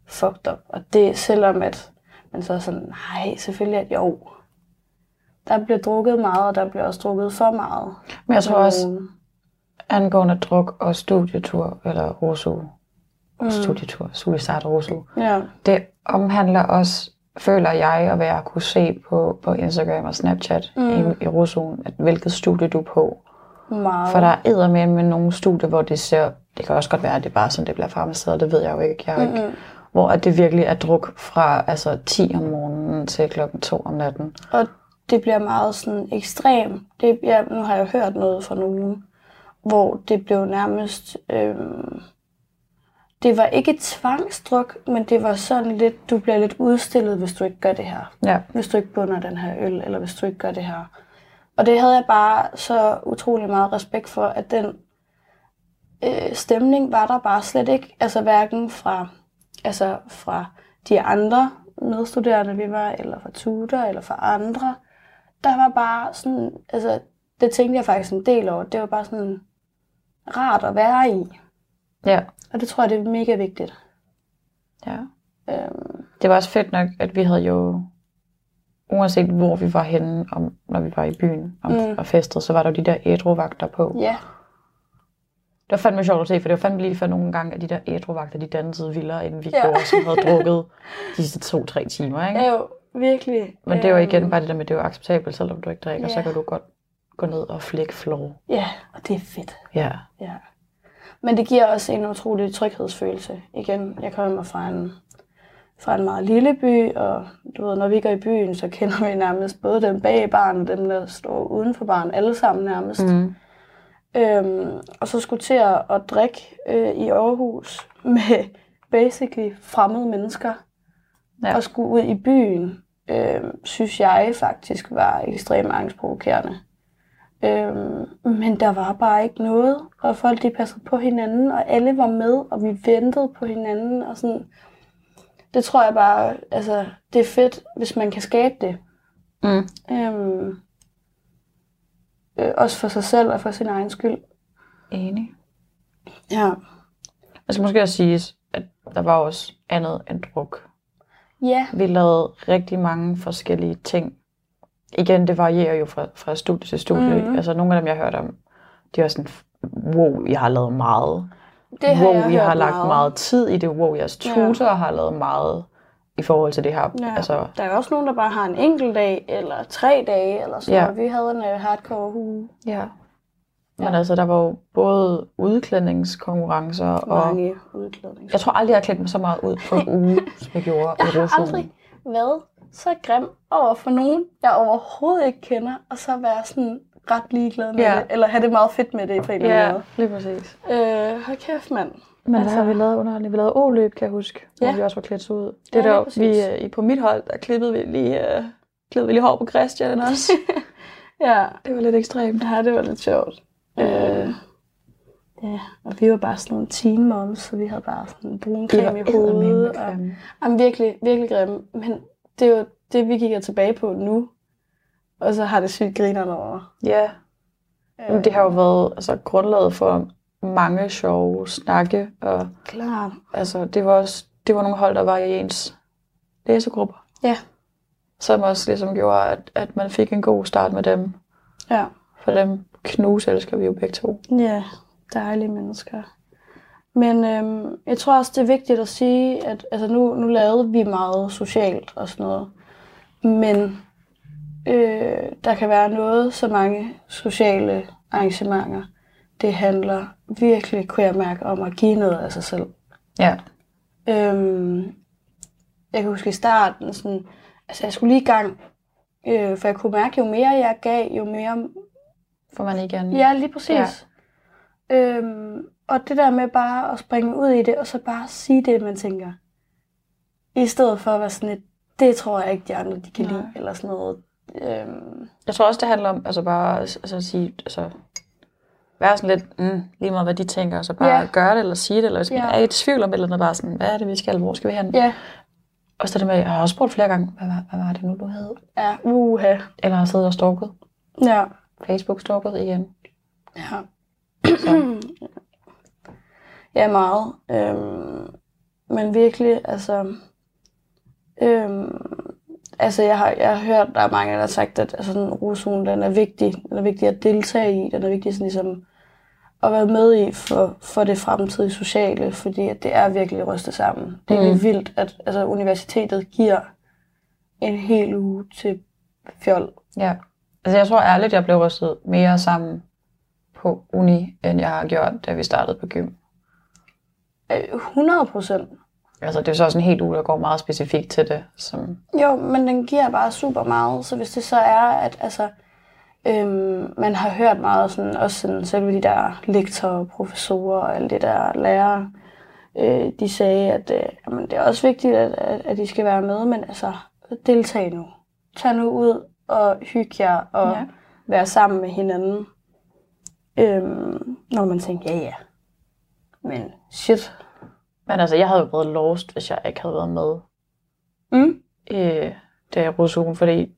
fucked up. Og det selvom at man så er sådan, nej, selvfølgelig at jo. Der bliver drukket meget, og der bliver også drukket for meget. Men jeg tror også, angående druk og studietur, eller rosu, Mm. studietur, suicide rosu, Ja, det omhandler også, føler jeg, at være at kunne se på, på Instagram og Snapchat mm. i, i rosuen, at hvilket studie du er på. meget. For der er eddermame med nogle studier, hvor det ser, det kan også godt være, at det er bare sådan, det bliver farmaceret, det ved jeg jo ikke. Jeg er jo ikke hvor at det virkelig er druk fra altså 10 om morgenen til klokken 2 om natten. Og det bliver meget sådan ekstrem. Det, ja, nu har jeg hørt noget fra nogen, hvor det blev nærmest... Øhm, det var ikke tvangsdruk, men det var sådan lidt, du bliver lidt udstillet, hvis du ikke gør det her. Ja. Hvis du ikke bunder den her øl, eller hvis du ikke gør det her. Og det havde jeg bare så utrolig meget respekt for, at den øh, stemning var der bare slet ikke. Altså hverken fra, altså fra de andre medstuderende, vi var, eller fra tutor, eller fra andre, der var bare sådan, altså, det tænkte jeg faktisk en del over. Det var bare sådan rart at være i. Ja. Og det tror jeg, det er mega vigtigt. ja. Øhm, Det var også fedt nok, at vi havde jo, uanset hvor vi var henne, om, når vi var i byen om, Mm. og festet, så var der jo de der ædruvagter på. ja, Det var fandme sjovt at se, for det var fandme lige for nogle gange, at de der ædruvagter, de dansede vildere, end vi Ja. gjorde, som havde drukket de sidste to-tre timer, ikke? jo virkelig. Men det var igen øhm, bare det der med, at det var acceptabelt, selvom du ikke drikker, Ja. så kan du godt gå ned og flække floor. Ja, og det er fedt. Ja. Ja. Men det giver også en utrolig tryghedsfølelse. Igen, jeg kommer fra en, fra en meget lille by, og du ved, når vi går i byen, så kender vi nærmest både dem bag baren og dem, der står uden for baren, alle sammen nærmest. Mm. Øhm, og så skulle til at, at drikke øh, i Aarhus med basically fremmede mennesker, Ja. og skulle ud i byen, øh, synes jeg faktisk var ekstremt angstprovokerende. Øhm, men der var bare ikke noget, og folk de passede på hinanden, og alle var med, og vi ventede på hinanden, og sådan. Det tror jeg bare, altså, det er fedt, hvis man kan skabe det. Mm. Øhm, øh, også for sig selv og for sin egen skyld. Enig. Ja. Jeg skal måske også sige, at der var også andet end druk. Ja, Vi lavede rigtig mange forskellige ting. Igen, det varierer jo fra, fra studie til studie. Mhm. Mm-hmm. Altså nogle af dem, jeg har hørt om, de var sådan, wow, jeg har lavet meget. det har wow, jeg I har lagt meget. meget. tid i det. Wow, jeres Ja. tutor har lavet meget i forhold til det her. Ja. Altså, Der er også nogen, der bare har en enkelt dag, eller tre dage, eller sådan Ja. Vi havde en uh, hardcore uge. ja. Men Ja. altså, der var jo både udklædningskonkurrencer, og Mange udklædninger. jeg tror aldrig, jeg har klædt mig så meget ud på en uge, som jeg gjorde Jeg i har Rosolen. aldrig været så grim over for nogen, jeg overhovedet ikke kender, og så være sådan ret ligeglad med Ja. det, eller have det meget fedt med det på en eller anden Ja, måde. lige præcis. Øh, hold kæft, mand. Men Altså- har vi lavet underholdning? Vi lavede O-løb, kan jeg huske, ja. Hvor vi også var klædt ud. Det Ja, der, vi, øh, på mit hold, der klippede vi lige, uh, klippede vi lige hår på Christian også. Ja, det var lidt ekstremt. ja det var lidt sjovt. Øh, ja, og vi var bare sådan nogle teen moms, så vi havde bare sådan brun creme i hovedet. Og, jamen, virkelig, virkelig grimme. Men det er jo det, vi kigger tilbage på nu. Og så har det sygt grinerne over. Ja, men det har jo været altså, grundlaget for mange sjove snakke. Og, Klart. altså, det, var også, det var nogle hold, der var i ens læsegrupper. Ja. Som også ligesom gjorde, at, at man fik en god start med dem. Ja. For dem knus elsker vi jo begge to. Ja, dejlige mennesker. Men øhm, jeg tror også, det er vigtigt at sige, at altså nu, nu lavede vi meget socialt og sådan noget. Men øh, der kan være noget, så mange sociale arrangementer. Det handler virkelig, kunne jeg mærke, om at give noget af sig selv. Ja. Øhm, jeg kan huske i starten, sådan, altså jeg skulle lige i gang, øh, for jeg kunne mærke, jo mere jeg gav, jo mere For man igen. Ja, lige præcis. Ja. Øhm, og det der med bare at springe ud i det, og så bare sige det, man tænker. I stedet for at være sådan et, det tror jeg ikke, de andre de kan Nej. lide, eller sådan noget. Øhm, Jeg tror også, det handler om altså bare altså, at sige, altså, være sådan lidt, mm, lige meget hvad de tænker, så bare ja. gøre det, eller sige det, eller hvis man er i tvivl om et eller andet, bare sådan, hvad er det, vi skal, hvor skal vi hen? ja, Og så det med, jeg har også spurgt flere gange, hvad, var- hvad var det nu, du havde? ja, uha. Eller har siddet og stalket. Ja, Facebook-stalket igen. ja. Så. ja, meget. Øhm, men virkelig, altså... Øhm, altså, jeg har, jeg har hørt, der er mange, der har sagt, at altså, den rozonen, den er vigtig. Den er vigtig at deltage i. Den er vigtig sådan, ligesom, at være med i for, for det fremtidige sociale, fordi at det er virkelig rystet sammen. Det er Mm. vildt, at altså, universitetet giver en hel uge til fjol. Ja. Altså jeg tror ærligt, jeg blev rystet mere sammen på uni, end jeg har gjort, da vi startede på gym. Øh, 100 procent. Altså det er så også en helt uge, der går meget specifikt til det. Som, Jo, men den giver bare super meget. Så hvis det så er, at altså, øhm, man har hørt meget, sådan, også sådan, selve de der lektorer, professorer og alle de der lærere, øh, de sagde, at øh, jamen, det er også vigtigt, at, at, at de skal være med, men altså, deltag nu. Tag nu ud og hygge jer og ja. være sammen med hinanden. Øhm, når man tænker, ja ja. Men shit. Men altså jeg havde jo været lost, hvis jeg ikke havde været med. Mm. øh, da jeg rodede ugen, fordi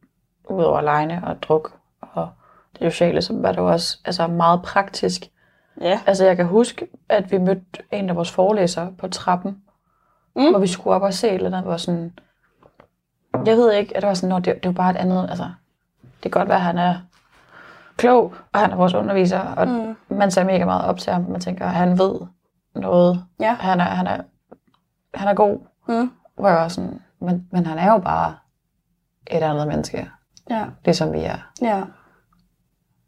udover legne og druk og det sociale, så var det jo også altså, meget praktisk. Ja. Altså jeg kan huske, at vi mødte en af vores forelæsere på trappen, Mm. hvor vi skulle op og se et eller andet, hvor sådan, jeg ved ikke, at det var sådan, "Nå, det, det var bare et andet, altså, det kan godt være, at han er klog, og han er vores underviser, og Mm. man ser mega meget op til ham, man tænker, at han ved noget, Ja. han er, han er, han er god, Mm. hvor jeg var sådan, men, men han er jo bare et andet menneske, Ja. ligesom vi er. Ja.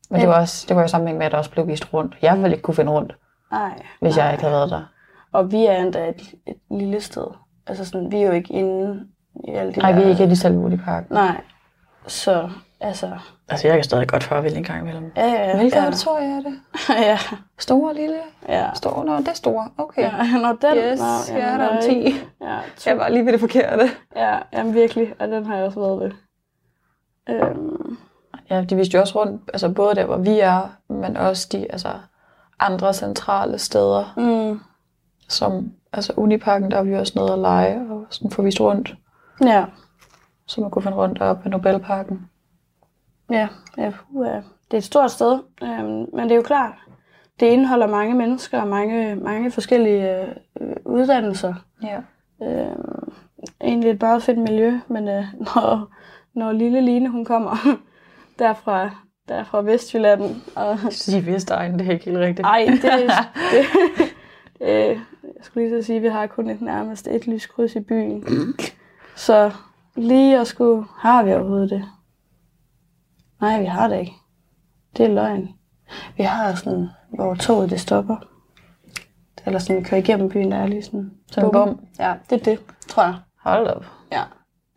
Men det var, også, det var jo sammenhæng med, at der også blev vist rundt. Jeg ville ikke kunne finde rundt, Ej. hvis jeg ikke havde været der. Og vi er endda et, et lille sted. Altså sådan, vi er jo ikke inde i alle de Nej, der... vi er ikke i Salvood i parken. Nej. Så, altså... Altså, jeg kan stadig godt farvel en gang imellem. Ja, ja, ja. Hvilket ja. auditorium er det? ja. Store, lille? Ja. Store? Nå, det er store. Okay. Ja, når den... Yes, nå, jeg er der om nej. 10. Ja, to. Jeg var lige ved det forkerte. Ja, jamen virkelig. Og den har jeg også været ved. Øhm, Ja, de viste jo også rundt, altså både der, hvor vi er, men også de altså, andre centrale steder, mm, som altså Uniparken, der er vi også nede og lege, og sådan få vist rundt, ja, så man kunne finde rundt op ved Nobelparken. Ja, ja, puh, ja. Det er et stort sted, øhm, men det er jo klart, det indeholder mange mennesker og mange, mange forskellige øh, uddannelser. Ja. Øhm, egentlig et meget fedt miljø, men øh, når, når lille Line hun kommer derfra, der fra Vestjylland, og Sige Vestegn, det er ikke helt rigtigt. Ej, det, det, det øh, jeg skulle lige så sige, at vi har kun et nærmest et lyskryds i byen. Så lige at skulle, har vi overhovedet det? Nej, vi har det ikke. Det er løgn. Vi har sådan, hvor toget det stopper. Eller sådan, kører igennem byen, der er lige sådan... Sådan en bom. Ja, det er det, tror jeg. Hold op. Ja,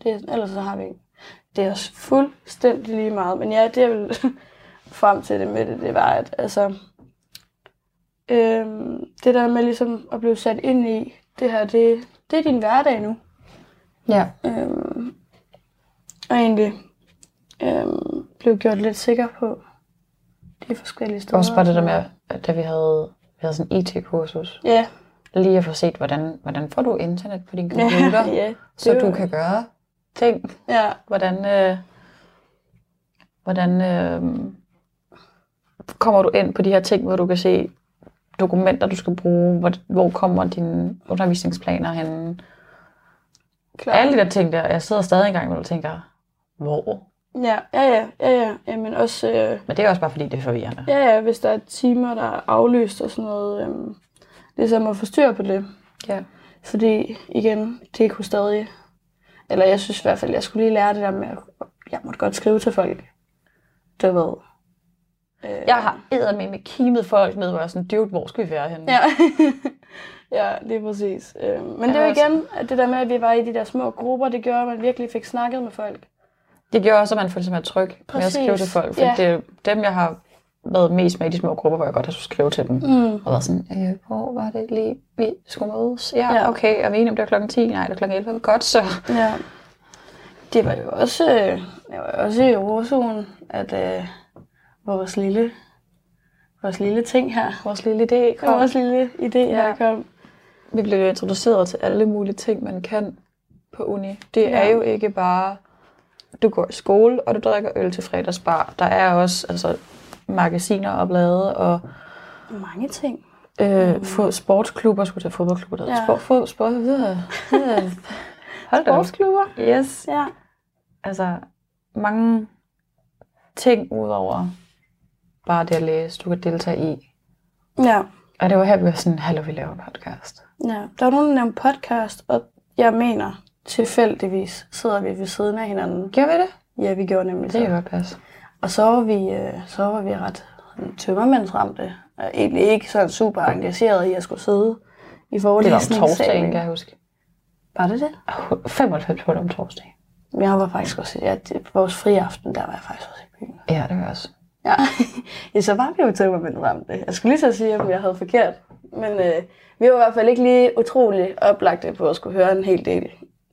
det, ellers så har vi ikke. Det er også fuldstændig lige meget. Men ja, det jeg vil frem til det med det, det var, at altså, øhm, det der med ligesom at blive sat ind i, det her, det, det er din hverdag nu. Ja. Øhm, og egentlig øhm, blev gjort lidt sikker på de forskellige steder. Også bare det der med, at da vi havde, vi havde sådan IT-kursus, Ja, lige at få set, hvordan, hvordan får du internet på din computer, ja, ja. så du kan gøre ting. Ja, Hvordan, øh, hvordan øh, kommer du ind på de her ting, hvor du kan se dokumenter, du skal bruge, hvor, hvor kommer dine undervisningsplaner henne. klart. Alle de der ting der, jeg sidder stadig engang og tænker, hvor? Ja, ja, ja, ja, ja. Jamen også... Øh, Men det er også bare fordi, det er forvirrende. Ja, ja, hvis der er timer, der er aflyst og sådan noget. Øhm, ligesom at få styr på det. Ja. Fordi igen, det kunne stadig... Eller jeg synes i hvert fald, jeg skulle lige lære det der med, at jeg måtte godt skrive til folk. Det ved. Øh, Jeg har æder med med kimet folk ned, hvor jeg er sådan, dude, hvor skal vi være henne? Ja. ja, lige præcis. Øh, men det var altså- igen, at det der med, at vi var i de der små grupper, det gjorde, at man virkelig fik snakket med folk. Det gjorde også, at man følte sig mere tryg med at skrive til folk. For Ja. det er dem, jeg har været mest med i de små grupper, hvor jeg godt har skulle skrive til dem. Mm. Og været sådan, øh, hvor var det lige, vi skulle mødes? Ja, Ja. okay, er vi enige om det er klokken 10? Nej, det er klokken 11. Godt så. Ja. Det var jo også, det var også i Rosoen, at øh, vores lille, vores lille ting her, Vores lille idé kom. vores lille idé her Ja. kom. Vi blev jo introduceret til alle mulige ting, man kan på uni. Det Ja. er jo ikke bare, du går i skole, og du drikker øl til fredagsbar. Der er også altså, magasiner og blade, og Mange ting. øh, få sportsklubber, skulle til fodboldklubber, der Ja. sport, fod, sport, videre. Hold. Sportsklubber. Yes. Ja. Altså, mange ting udover bare det at læse, du kan deltage i. Ja. Og det var her, vi var sådan, hallo, vi laver podcast. ja. Der var nogen, der nævnte podcast, og jeg mener, tilfældigvis sidder vi ved siden af hinanden. Gjorde vi det? Ja, vi gjorde nemlig Det kan så. godt passe. Og så var vi, øh, så var vi ret sådan tømmermandsramte. Og egentlig ikke sådan super engageret i at skulle sidde i Det var om forelæsningssalen. torsdagen, kan jeg huske. Var det det? 95 på det om torsdag. Jeg var faktisk også, ja, det, vores fri aften, der var jeg faktisk også i byen. Ja, det var jeg også. Ja, ja så var vi jo tømmermandsramte. Jeg skulle lige så sige, om jeg havde forkert. Men øh, vi var i hvert fald ikke lige utrolig oplagte på at skulle høre en hel del.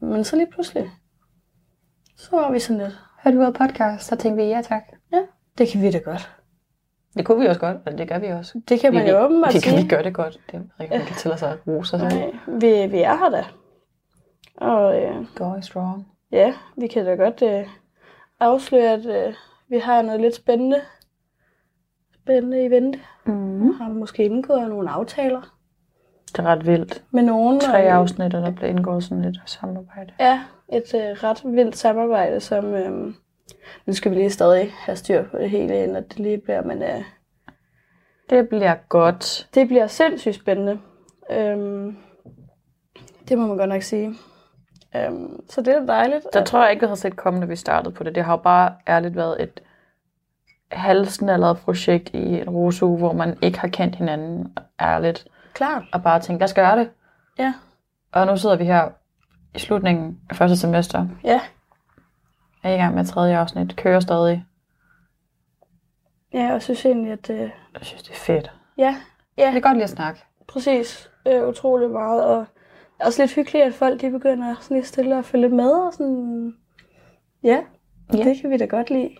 Men så lige pludselig, så var vi sådan lidt, Hørte du ud podcast, så tænkte vi, ja tak. ja, det kan vi da godt. Det kunne vi også godt, og det gør vi også. Det kan man vi, jo åbenbart vi, kan, sige. vi gør det godt. Det er ikke, man kan tillade sig at rose sig selv. Nej, vi, vi er her da. Og øh, Going strong. ja, vi kan da godt øh, afsløre, at øh, vi har noget lidt spændende, spændende i vente. Mm. Har måske indgået nogle aftaler Det er ret vildt. med nogen. Tre og- afsnit, og der bliver indgået sådan lidt samarbejde. Ja, et øh, ret vildt samarbejde, som... Øh, nu skal vi lige stadig have styr på det hele, inden at det lige bliver, men øh, Det bliver godt. det bliver sindssygt spændende. Øhm, det må man godt nok sige. Øhm, så det er dejligt. Der at- tror jeg ikke, vi havde set komme, da vi startede på det. Det har jo bare ærligt været et halvsnallet projekt i en rusuge, hvor man ikke har kendt hinanden ærligt. Klart. Og bare tænkt, lad os gøre det. Ja. Og nu sidder vi her i slutningen af første semester. Ja. Er i gang med tredje afsnit. Kører stadig. Ja, og jeg synes egentlig, at... Øh, Jeg synes, det er fedt. ja, Jeg kan godt lide at snakke. præcis. Øh, utrolig meget. Og det er også lidt hyggeligt, at folk de begynder sådan lige stille at følge med. Og sådan, ja, Ja. ja, det kan vi da godt lide.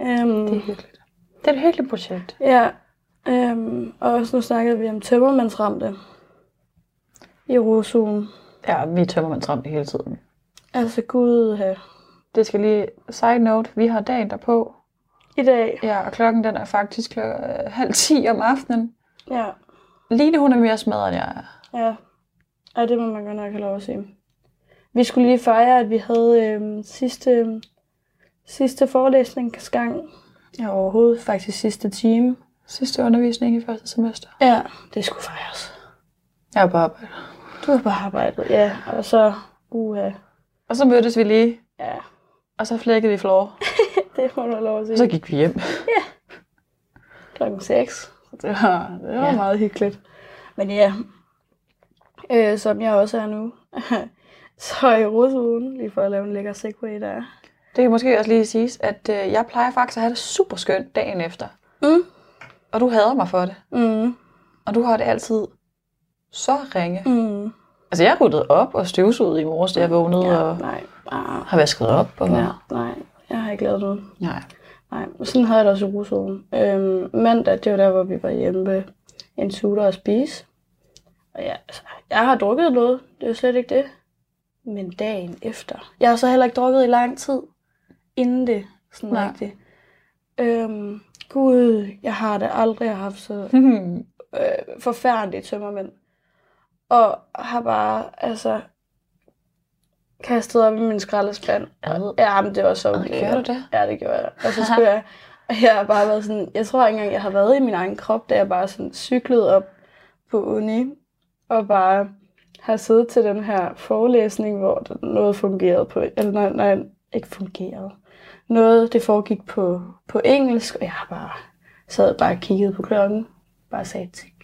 Øhm, Det er hyggeligt. Det er et hyggeligt projekt. Ja, øhm, og også nu snakkede vi om tømmermandsramte i Rosugen. Ja, vi tømmer man ramt hele tiden. Altså gud her. Det skal lige, side note, vi har dagen derpå. I dag, Ja, og klokken den er faktisk kl- øh, halv 10 om aftenen. ja, Line, hun er mere smadret, end jeg er. ja. Ja, det må man godt nok have lov at sige. Vi skulle lige fejre, at vi havde øhm, sidste, sidste forelæsningsgang. Ja, overhovedet faktisk sidste time. Sidste undervisning i første semester. Ja, det skulle fejres. Jeg er på arbejde. Du har bare arbejdet, ja. Og så, uha, Og så mødtes vi lige, ja, og så flækkede vi floor. det må du lov at sige. Og så gik vi hjem. klokken 6. Det var, det var Ja. ja. meget hyggeligt. Men ja, øh, som jeg også er nu, så er jeg rusugen, lige for at lave en lækker segway der. Det kan måske også lige siges, at øh, jeg plejer faktisk at have det super skønt dagen efter. Mm. Og du hader mig for det. Mm. Og du har det altid så ringe. Mm. Altså, jeg ryddede op og støvsugede i morges, da jeg vågnede Ja, og nej, bare, har vasket op. Og... ja, nej, jeg har ikke lavet noget. Nej. Nej, sådan havde jeg det også i rusugen. Øhm, mandag, det var der, hvor vi var hjemme ved en tutor og spise. Og ja, altså, jeg har drukket noget, det er jo slet ikke det. Men dagen efter. Jeg har så heller ikke drukket i lang tid, inden det sådan Nej. rigtigt. Øhm, Gud, jeg har det aldrig haft så øh, forfærdelige tømmermænd. Og har bare, altså, kastet op i min skraldespand. Ad. Ja, men det var så okay. gjorde du det? Ja, det gjorde jeg. Og så skulle jeg, og jeg har bare været sådan, jeg tror ikke engang, jeg har været i min egen krop, da jeg bare sådan cyklede op på uni, og bare har siddet til den her forelæsning, hvor noget fungerede på, eller nej, nej, ikke fungerede. Noget, det foregik på, på engelsk, og jeg har bare sad bare og kiggede på klokken, bare sagde tik,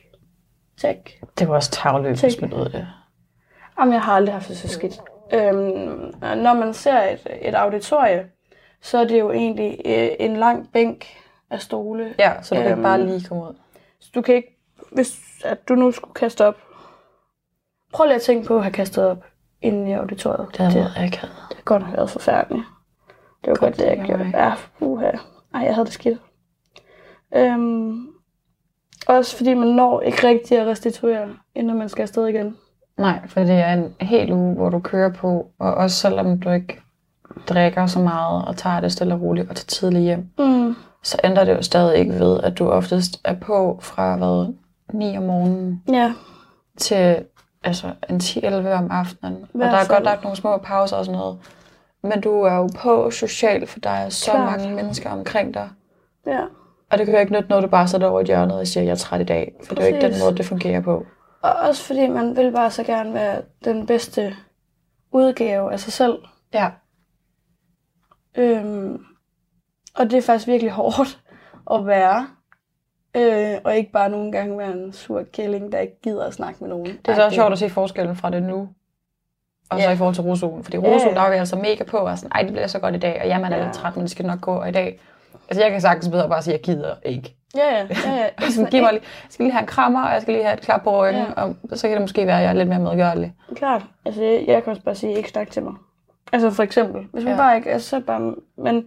tik. Det var også tavløb, hvis man ud det. Jamen, jeg har aldrig haft det så skidt. Øhm, når man ser et, et auditorie, så er det jo egentlig øh, en lang bænk af stole. Ja, så du kan Øhm, bare lige komme ud. Så du kan ikke, hvis at du nu skulle kaste op, prøv lige at tænke på at have kastet op inden i auditoriet. Det det, været akavet. det har godt nok været forfærdeligt. Det var godt, Godt, det jeg gjorde. Ja, uha. Ej, jeg havde det skidt. Øhm, også fordi man når ikke rigtig at restituere, inden man skal afsted igen. Nej, for det er en hel uge, hvor du kører på, og også selvom du ikke drikker så meget og tager det stille og roligt og tager tidligt hjem, Mm. så ændrer det jo stadig ikke ved, at du oftest er på fra hvad, 9 om morgenen Ja, til altså, en 10-11 om aftenen. Og Hvert der er godt nok nogle små pauser og sådan noget. Men du er jo på socialt, for der er så Klart. mange mennesker omkring dig. ja. Og det kan jo ikke nytte noget, du bare sætter over i hjørnet og siger, jeg er træt i dag. For det er jo ikke den Præcis. måde, det fungerer på. Og også fordi man vil bare så gerne være den bedste udgave af sig selv. Ja. Øhm, og det er faktisk virkelig hårdt at være. Øh, og ikke bare nogle gange være en sur kælling, der ikke gider at snakke med nogen. Det er så sjovt at se forskellen fra det nu. Og så Ja. i forhold til rosolen. Fordi Ja, rosolen, ja. der er vi altså mega på, og sådan, ej, det bliver så godt i dag, og jamen, er Ja. lidt træt, men det skal nok gå og i dag. Altså, jeg kan sagtens bedre bare sige, at jeg gider ikke. Ja, ja, ja. ja. Jeg skal, give mig lige, jeg skal lige have en krammer, og jeg skal lige have et klap på ryggen, Ja. og så kan det måske være, at jeg er lidt mere medgørlig. Klart. Altså, jeg, jeg kan også bare sige, ikke snak til mig. Altså for eksempel. Hvis man Ja. ja. bare ikke... Altså, så bare, men,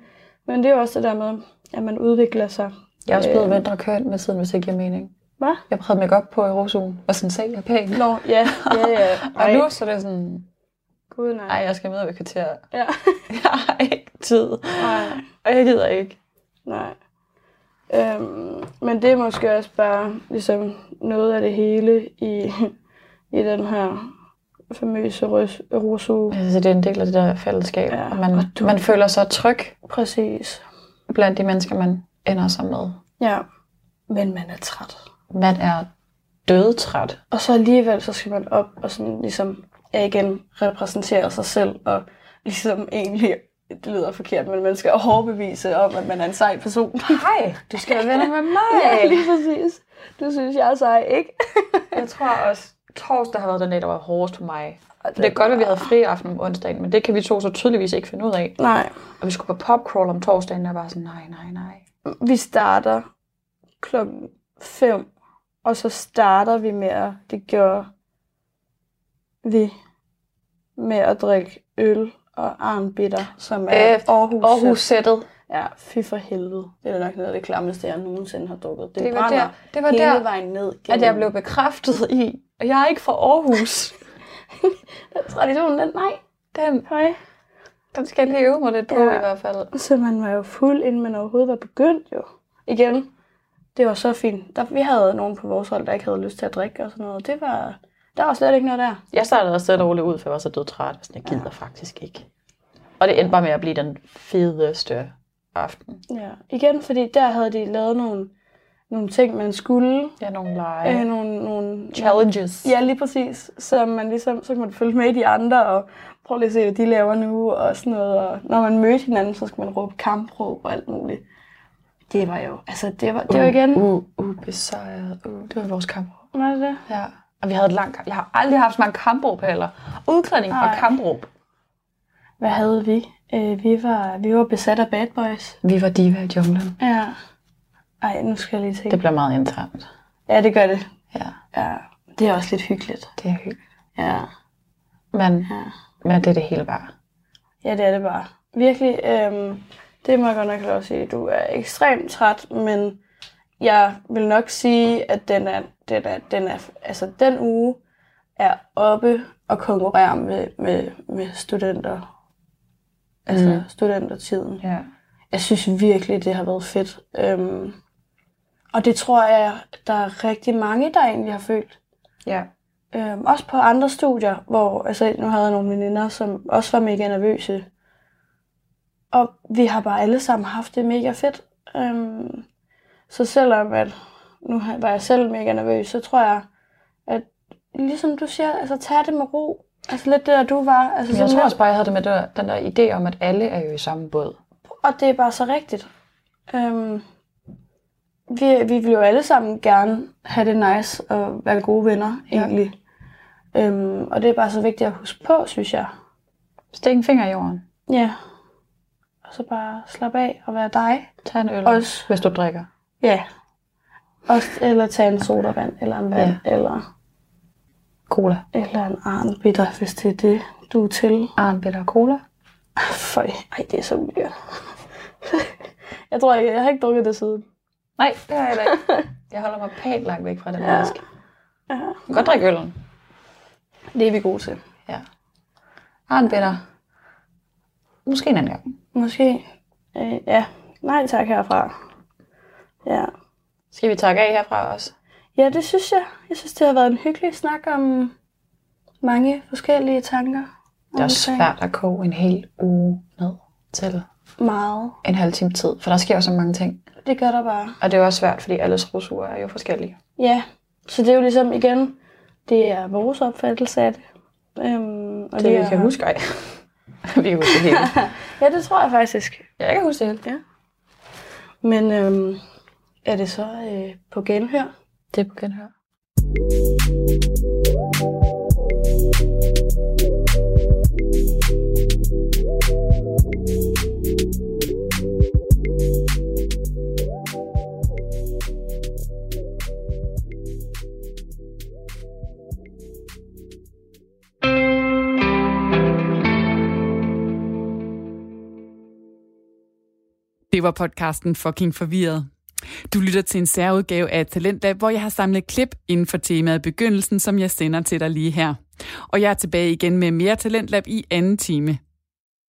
men det er jo også det der med, at man udvikler sig. Jeg er også blevet Øh. mindre køn med tiden, hvis det giver mening. Hvad? Jeg prøvede mig op på i rosolen, og sådan, se, jeg er pæn. Nå, ja, ja, ja. Og nu så er det sådan, Gud, nej. Nej, jeg skal med ved kvarter. Ja. Jeg har ikke tid. Nej. Og jeg gider ikke. Nej. Øhm, men det er måske også bare ligesom noget af det hele i, i den her famøse. Jeg synes, det er en del af det der fællesskab. Ja, Ja, og man, du- man føler sig tryg Præcis. blandt de mennesker, man ender sammen med. Ja. Men man er træt. Man er dødtræt. Og så alligevel, så skal man op og sådan ligesom, igen, repræsentere sig selv, og ligesom egentlig, det lyder forkert, men man skal overbevise om, at man er en sej person. Hej, du skal være venner med mig. ja, lige præcis. Du synes, jeg er sej, ikke? Jeg tror også, torsdag har været den dag, der var hårdest for mig. For det er godt, at vi havde fri aften om onsdagen, men det kan vi to så tydeligvis ikke finde ud af. Nej, Og vi skulle på popcrawl om torsdagen, og jeg var sådan, nej, nej, nej. vi starter klokken 5, og så starter vi med at, det gjorde vi, med at drikke øl og arnbitter, som er Øh, Aarhus. Aarhus-sættet. Ja, fy for helvede. Det er nok noget af det klammeste, jeg nogensinde har drukket. Det, Det var der, det var hele der vejen ned. at jeg blev bekræftet i, at jeg er ikke fra Aarhus. Traditionen, den, nej, Den, høj. den skal jeg lige øve mig lidt på Ja. i hvert fald. Så man var jo fuld, inden man overhovedet var begyndt jo. Igen, det var så fint. Der, vi havde nogen på vores hold, der ikke havde lyst til at drikke og sådan noget. Det var, der var slet ikke noget der. Jeg startede også og roligt ud, for jeg var så dødtræt. Sådan, jeg gider ja. faktisk ikke. Og det endte bare med at blive den fedeste aften. Ja. Igen, fordi der havde de lavet nogle, nogle ting, man skulle. Ja, nogle lege. Øh, nogle, nogle, Challenges. Ja, lige præcis. Så man ligesom, så kan man følge med de andre, og prøve lige at se, hvad de laver nu, og sådan noget. Og når man mødte hinanden, så skulle man råbe kampråb og alt muligt. Det var jo, altså det var, det var igen, Uh, uh, besejret. Uh, det var vores kamp. var det det? Ja. Og vi havde et langt. Jeg har aldrig haft så mange kampråb heller. Udklædning og Nej. kampråb. Hvad havde vi? Øh, vi, var, vi var besat af bad boys. Vi var diva i junglen. Ja. Ej, nu skal jeg lige tænke. Det bliver meget internt. Ja, det gør det. Ja, Ja, det er også lidt hyggeligt. det er hyggeligt. Ja. Men, Ja. men det er det hele bare. Ja, det er det bare. Virkelig, øhm, det må jeg godt nok lov at sige. Du er ekstremt træt, men jeg vil nok sige, at den er, den er, den er, altså den uge er oppe og konkurrere med, med, med studenter. Altså Mm. studentertiden. Ja. Jeg synes virkelig, det har været fedt. Øhm, og det tror jeg, der er rigtig mange, der egentlig har følt. Ja. Øhm, også på andre studier, hvor altså, nu havde jeg nogle veninder, som også var mega nervøse. Og vi har bare alle sammen haft det mega fedt. Øhm, så selvom at nu var jeg selv mega nervøs, så tror jeg, at ligesom du siger, altså tag det med ro. Altså lidt det, der du var. Altså, Men jeg tror lidt- også bare, jeg havde det med der, den der idé om, at alle er jo i samme båd. og det er bare så rigtigt. Øhm, vi, vi vil jo alle sammen gerne have det nice og være gode venner, Ja. egentlig. Øhm, og det er bare så vigtigt at huske på, synes jeg. Stik en finger i jorden. Ja. Og så bare slappe af og være dig. Tag en øl, Også, hvis du drikker. ja. Også, eller tage en sodavand, eller en vand, ja. eller, Cola. eller en arnbitter, hvis det er det, du er til. Arnbitter og cola. Føj, ej, det er så ulækkert. jeg tror ikke, jeg har ikke drukket det siden. Nej, det har jeg ikke. Jeg holder mig pænt langt væk fra den Ja. ja. Ja. Jeg kan godt drikke øllen. Det er vi gode til. Ja. Arnbitter. Måske en anden gang. Måske. Øh, ja, nej tak herfra. Ja. Skal vi takke af herfra også? ja, det synes jeg. Jeg synes, det har været en hyggelig snak om mange forskellige tanker. Det er også svært at koge en hel uge ned til Meget. en halv time tid, for der sker jo så mange ting. Det gør der bare. Og det er jo også svært, fordi alles rosurer er jo forskellige. Ja, så det er jo ligesom igen, det er vores opfattelse af det. Øhm, og Det vi er, kan huske, ej. vi kan huske det hele. Ja, det tror jeg faktisk. Ja, jeg kan huske det hele. Men øhm, er det så øh, på genhør? Det er på genhør. Det var podcasten Fucking Forvirret. Du lytter til en særudgave af Talentlab, hvor jeg har samlet klip inden for temaet begyndelsen, som jeg sender til dig lige her. Og jeg er tilbage igen med mere Talentlab i anden time.